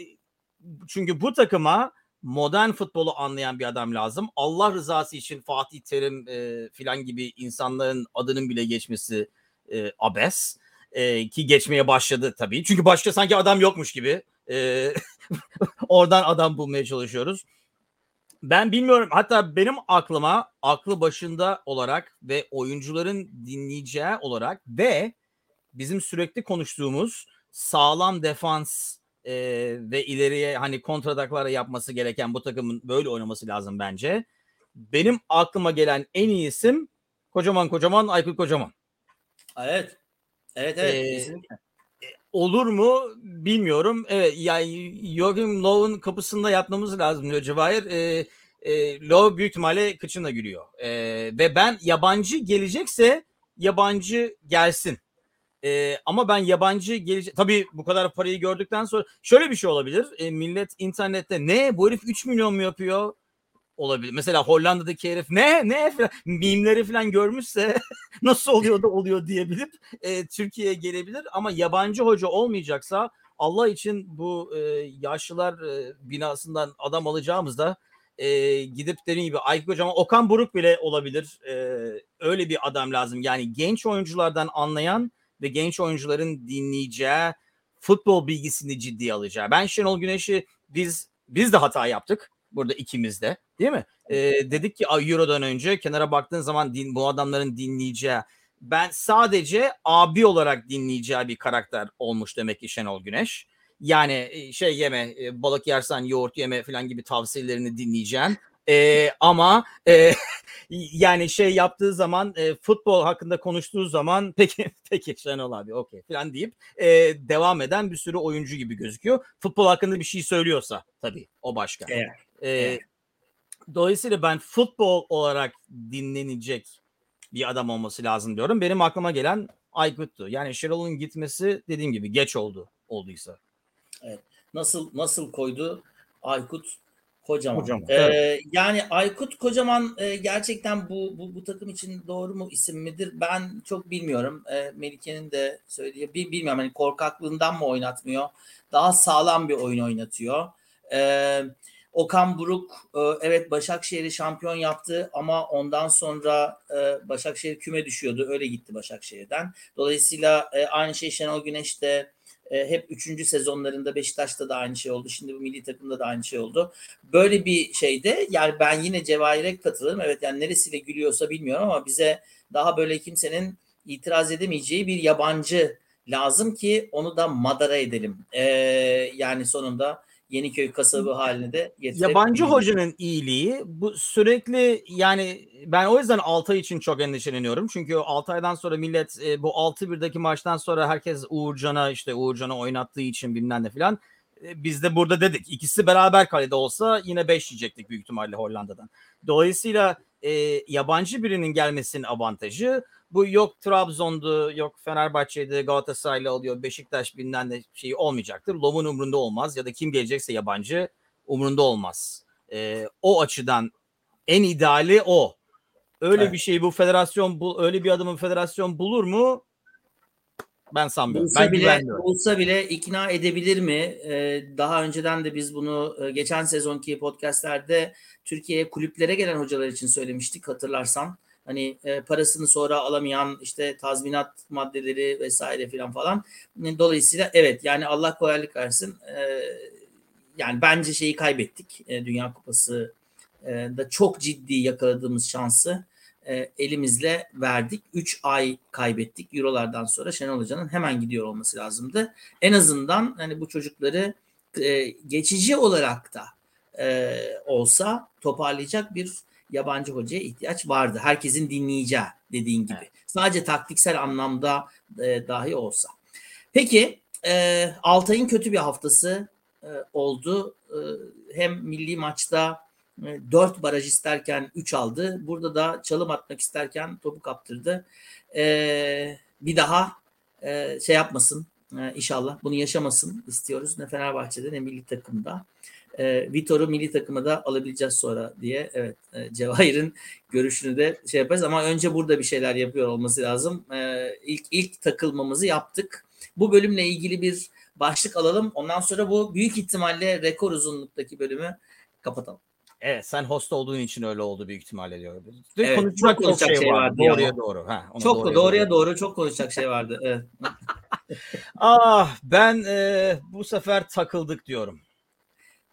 S2: çünkü bu takıma modern futbolu anlayan bir adam lazım. Allah rızası için Fatih Terim e, filan gibi insanların adının bile geçmesi e, abes. E, ki geçmeye başladı tabii. Çünkü başka sanki adam yokmuş gibi. E, oradan adam bulmaya çalışıyoruz. Ben bilmiyorum. Hatta benim aklıma aklı başında olarak ve oyuncuların dinleyeceği olarak ve bizim sürekli konuştuğumuz sağlam defans e, ve ileriye hani kontradaklara yapması gereken bu takımın böyle oynaması lazım bence. Benim aklıma gelen en iyi isim kocaman kocaman Aykut Kocaman.
S1: Evet. Evet evet.
S2: Ee, olur mu bilmiyorum. Evet yani Joachim Löw'un kapısında yatmamız lazım diyor Cevahir. Ee, e, Löw büyük ihtimalle kıçına gülüyor. Ee, ve ben yabancı gelecekse yabancı gelsin. Ee, ama ben yabancı gelecek tabii bu kadar parayı gördükten sonra şöyle bir şey olabilir. Ee, millet internette ne bu herif 3 milyon mu yapıyor? Olabilir. Mesela Hollanda'daki herif ne ne falan, mimleri falan görmüşse nasıl oluyor da oluyor diyebilip e, Türkiye'ye gelebilir ama yabancı hoca olmayacaksa Allah için bu e, yaşlılar e, binasından adam alacağımızda e, gidip dediğim gibi Aykut Hocam Okan Buruk bile olabilir. E, öyle bir adam lazım. Yani genç oyunculardan anlayan ve genç oyuncuların dinleyeceği futbol bilgisini ciddiye alacağı. Ben Şenol Güneş'i biz biz de hata yaptık burada ikimiz de değil mi? E, dedik ki Euro'dan önce kenara baktığın zaman din, bu adamların dinleyeceği ben sadece abi olarak dinleyeceği bir karakter olmuş demek ki Şenol Güneş. Yani şey yeme balık yersen yoğurt yeme falan gibi tavsiyelerini dinleyeceğim. E, ama e, yani şey yaptığı zaman e, futbol hakkında konuştuğu zaman peki peki Şenol abi okey falan deyip e, devam eden bir sürü oyuncu gibi gözüküyor. Futbol hakkında bir şey söylüyorsa tabii o başka.
S1: Evet.
S2: E, evet. Dolayısıyla ben futbol olarak dinlenecek bir adam olması lazım diyorum. Benim aklıma gelen Aykut'tu. Yani Şenol'un gitmesi dediğim gibi geç oldu olduysa.
S1: Evet. Nasıl nasıl koydu Aykut Kocaman.
S2: Kocaman,
S1: ee,
S2: evet.
S1: Yani Aykut Kocaman e, gerçekten bu, bu bu takım için doğru mu isim midir? Ben çok bilmiyorum. E, Melike'nin de söylediği bir bilmiyorum hani korkaklığından mı oynatmıyor? Daha sağlam bir oyun oynatıyor. E, Okan Buruk e, evet Başakşehir'i şampiyon yaptı ama ondan sonra e, Başakşehir küme düşüyordu. Öyle gitti Başakşehir'den. Dolayısıyla e, aynı şey Şenol Güneş de e, hep üçüncü sezonlarında Beşiktaş'ta da aynı şey oldu. Şimdi bu milli takımda da aynı şey oldu. Böyle bir şeyde yani ben yine Cevahir'e katılırım. Evet yani neresiyle gülüyorsa bilmiyorum ama bize daha böyle kimsenin itiraz edemeyeceği bir yabancı lazım ki onu da madara edelim. Ee, yani sonunda Yeniköy kasabı haline de
S2: getirelim. Yabancı hocanın iyiliği bu sürekli yani ben o yüzden Altay için çok endişeleniyorum. Çünkü Altay'dan sonra millet e, bu 6-1'deki maçtan sonra herkes Uğurcan'a işte Uğurcan'a oynattığı için bilmem ne filan. E, biz de burada dedik ikisi beraber kalede olsa yine 5 yiyecektik büyük ihtimalle Hollanda'dan. Dolayısıyla e, yabancı birinin gelmesinin avantajı bu yok Trabzon'du, yok Fenerbahçe'de Galatasaray'la oluyor, Beşiktaş bilmem de şey olmayacaktır. Lov'un umrunda olmaz ya da kim gelecekse yabancı umrunda olmaz. E, o açıdan en ideali o. Öyle evet. bir şey bu federasyon bu öyle bir adamın federasyon bulur mu? Ben sanmıyorum.
S1: Bulsa
S2: ben
S1: bile, bulsa bile ikna edebilir mi? Ee, daha önceden de biz bunu e, geçen sezonki podcastlerde Türkiye'ye kulüplere gelen hocalar için söylemiştik hatırlarsan. Hani e, parasını sonra alamayan işte tazminat maddeleri vesaire filan falan. Dolayısıyla evet yani Allah kolaylık versin. E, yani bence şeyi kaybettik. E, Dünya Kupası e, da çok ciddi yakaladığımız şansı e, elimizle verdik. 3 ay kaybettik Eurolardan sonra Şenol Hoca'nın hemen gidiyor olması lazımdı. En azından hani bu çocukları e, geçici olarak da e, olsa toparlayacak bir yabancı hocaya ihtiyaç vardı. Herkesin dinleyeceği dediğin gibi. Evet. Sadece taktiksel anlamda e, dahi olsa. Peki e, Altay'ın kötü bir haftası e, oldu. E, hem milli maçta e, 4 baraj isterken 3 aldı. Burada da çalım atmak isterken topu kaptırdı. E, bir daha e, şey yapmasın e, inşallah bunu yaşamasın istiyoruz. Ne Fenerbahçe'de ne milli takımda e, Vitor'u milli takıma da alabileceğiz sonra diye evet e, Cevahir'in görüşünü de şey yaparız ama önce burada bir şeyler yapıyor olması lazım. E, ilk ilk takılmamızı yaptık. Bu bölümle ilgili bir başlık alalım. Ondan sonra bu büyük ihtimalle rekor uzunluktaki bölümü kapatalım.
S2: Evet sen host olduğun için öyle oldu büyük ihtimalle diyorum.
S1: Evet, konuşacak çok konuşacak şey, şey vardı.
S2: Doğruya ya. doğru. Ha,
S1: çok doğruya, doğruya doğru. doğru çok konuşacak şey vardı. Evet.
S2: ah ben e, bu sefer takıldık diyorum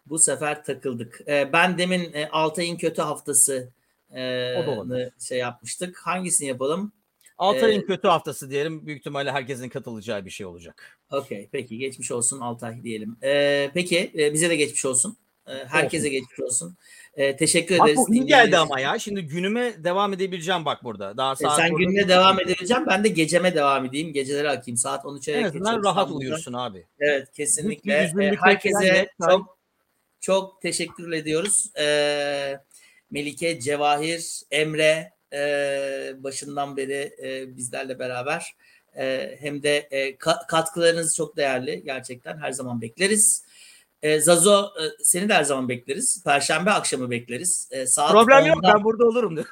S1: bu sefer takıldık. E, ben demin e, Altay'ın kötü haftası e, şey yapmıştık. Hangisini yapalım?
S2: Altay'ın
S1: Ee,
S2: kötü haftası diyelim. Büyük ihtimalle herkesin katılacağı bir şey olacak.
S1: Okey peki geçmiş olsun Altay diyelim. Ee, peki e, bize de geçmiş olsun. Ee, herkese geçmiş olsun. Ee, teşekkür
S2: Bak
S1: ederiz.
S2: bu iyi geldi ama ya. Şimdi günüme devam edebileceğim bak burada. Daha
S1: E,
S2: saat
S1: Sen
S2: burada-
S1: gününe devam edebileceğim. Ben de geceme devam edeyim. Geceleri akayım. Saat 13'e
S2: en azından rahat uyursun abi.
S1: Evet kesinlikle. E, herkese çok çok teşekkür ediyoruz. E, Melike, Cevahir, Emre e, başından beri e, bizlerle beraber. E, hem de e, ka- katkılarınız çok değerli. Gerçekten her zaman bekleriz. E, Zazo e, seni de her zaman bekleriz. Perşembe akşamı bekleriz. E, saat
S2: Problem yok
S1: 10'da
S2: ben burada olurum.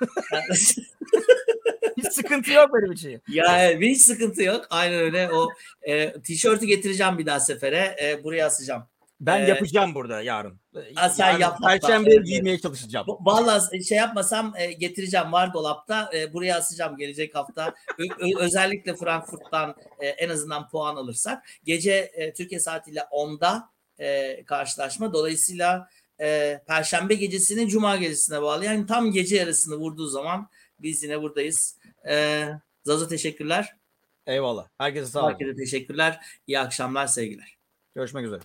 S2: Hiç sıkıntı yok benim için.
S1: Ya hiç sıkıntı yok. Aynen öyle. O e, tişörtü getireceğim bir daha sefere. E, buraya asacağım.
S2: Ben
S1: Ee,
S2: yapacağım burada yarın.
S1: Ha, sen
S2: Yarın
S1: yap.
S2: Perşembeye
S1: Evet,
S2: giymeye çalışacağım.
S1: Vallahi şey yapmasam e, getireceğim var dolapta. E, buraya asacağım gelecek hafta. Ö- özellikle Frankfurt'tan e, en azından puan alırsak. Gece e, Türkiye saatiyle 10'da e, karşılaşma. Dolayısıyla e, Perşembe gecesini Cuma gecesine bağlı. Yani tam gece yarısını vurduğu zaman biz yine buradayız. E, Zazo teşekkürler.
S2: Eyvallah. Herkese sağ olun.
S1: Herkese teşekkürler. İyi akşamlar, sevgiler.
S2: Görüşmek üzere.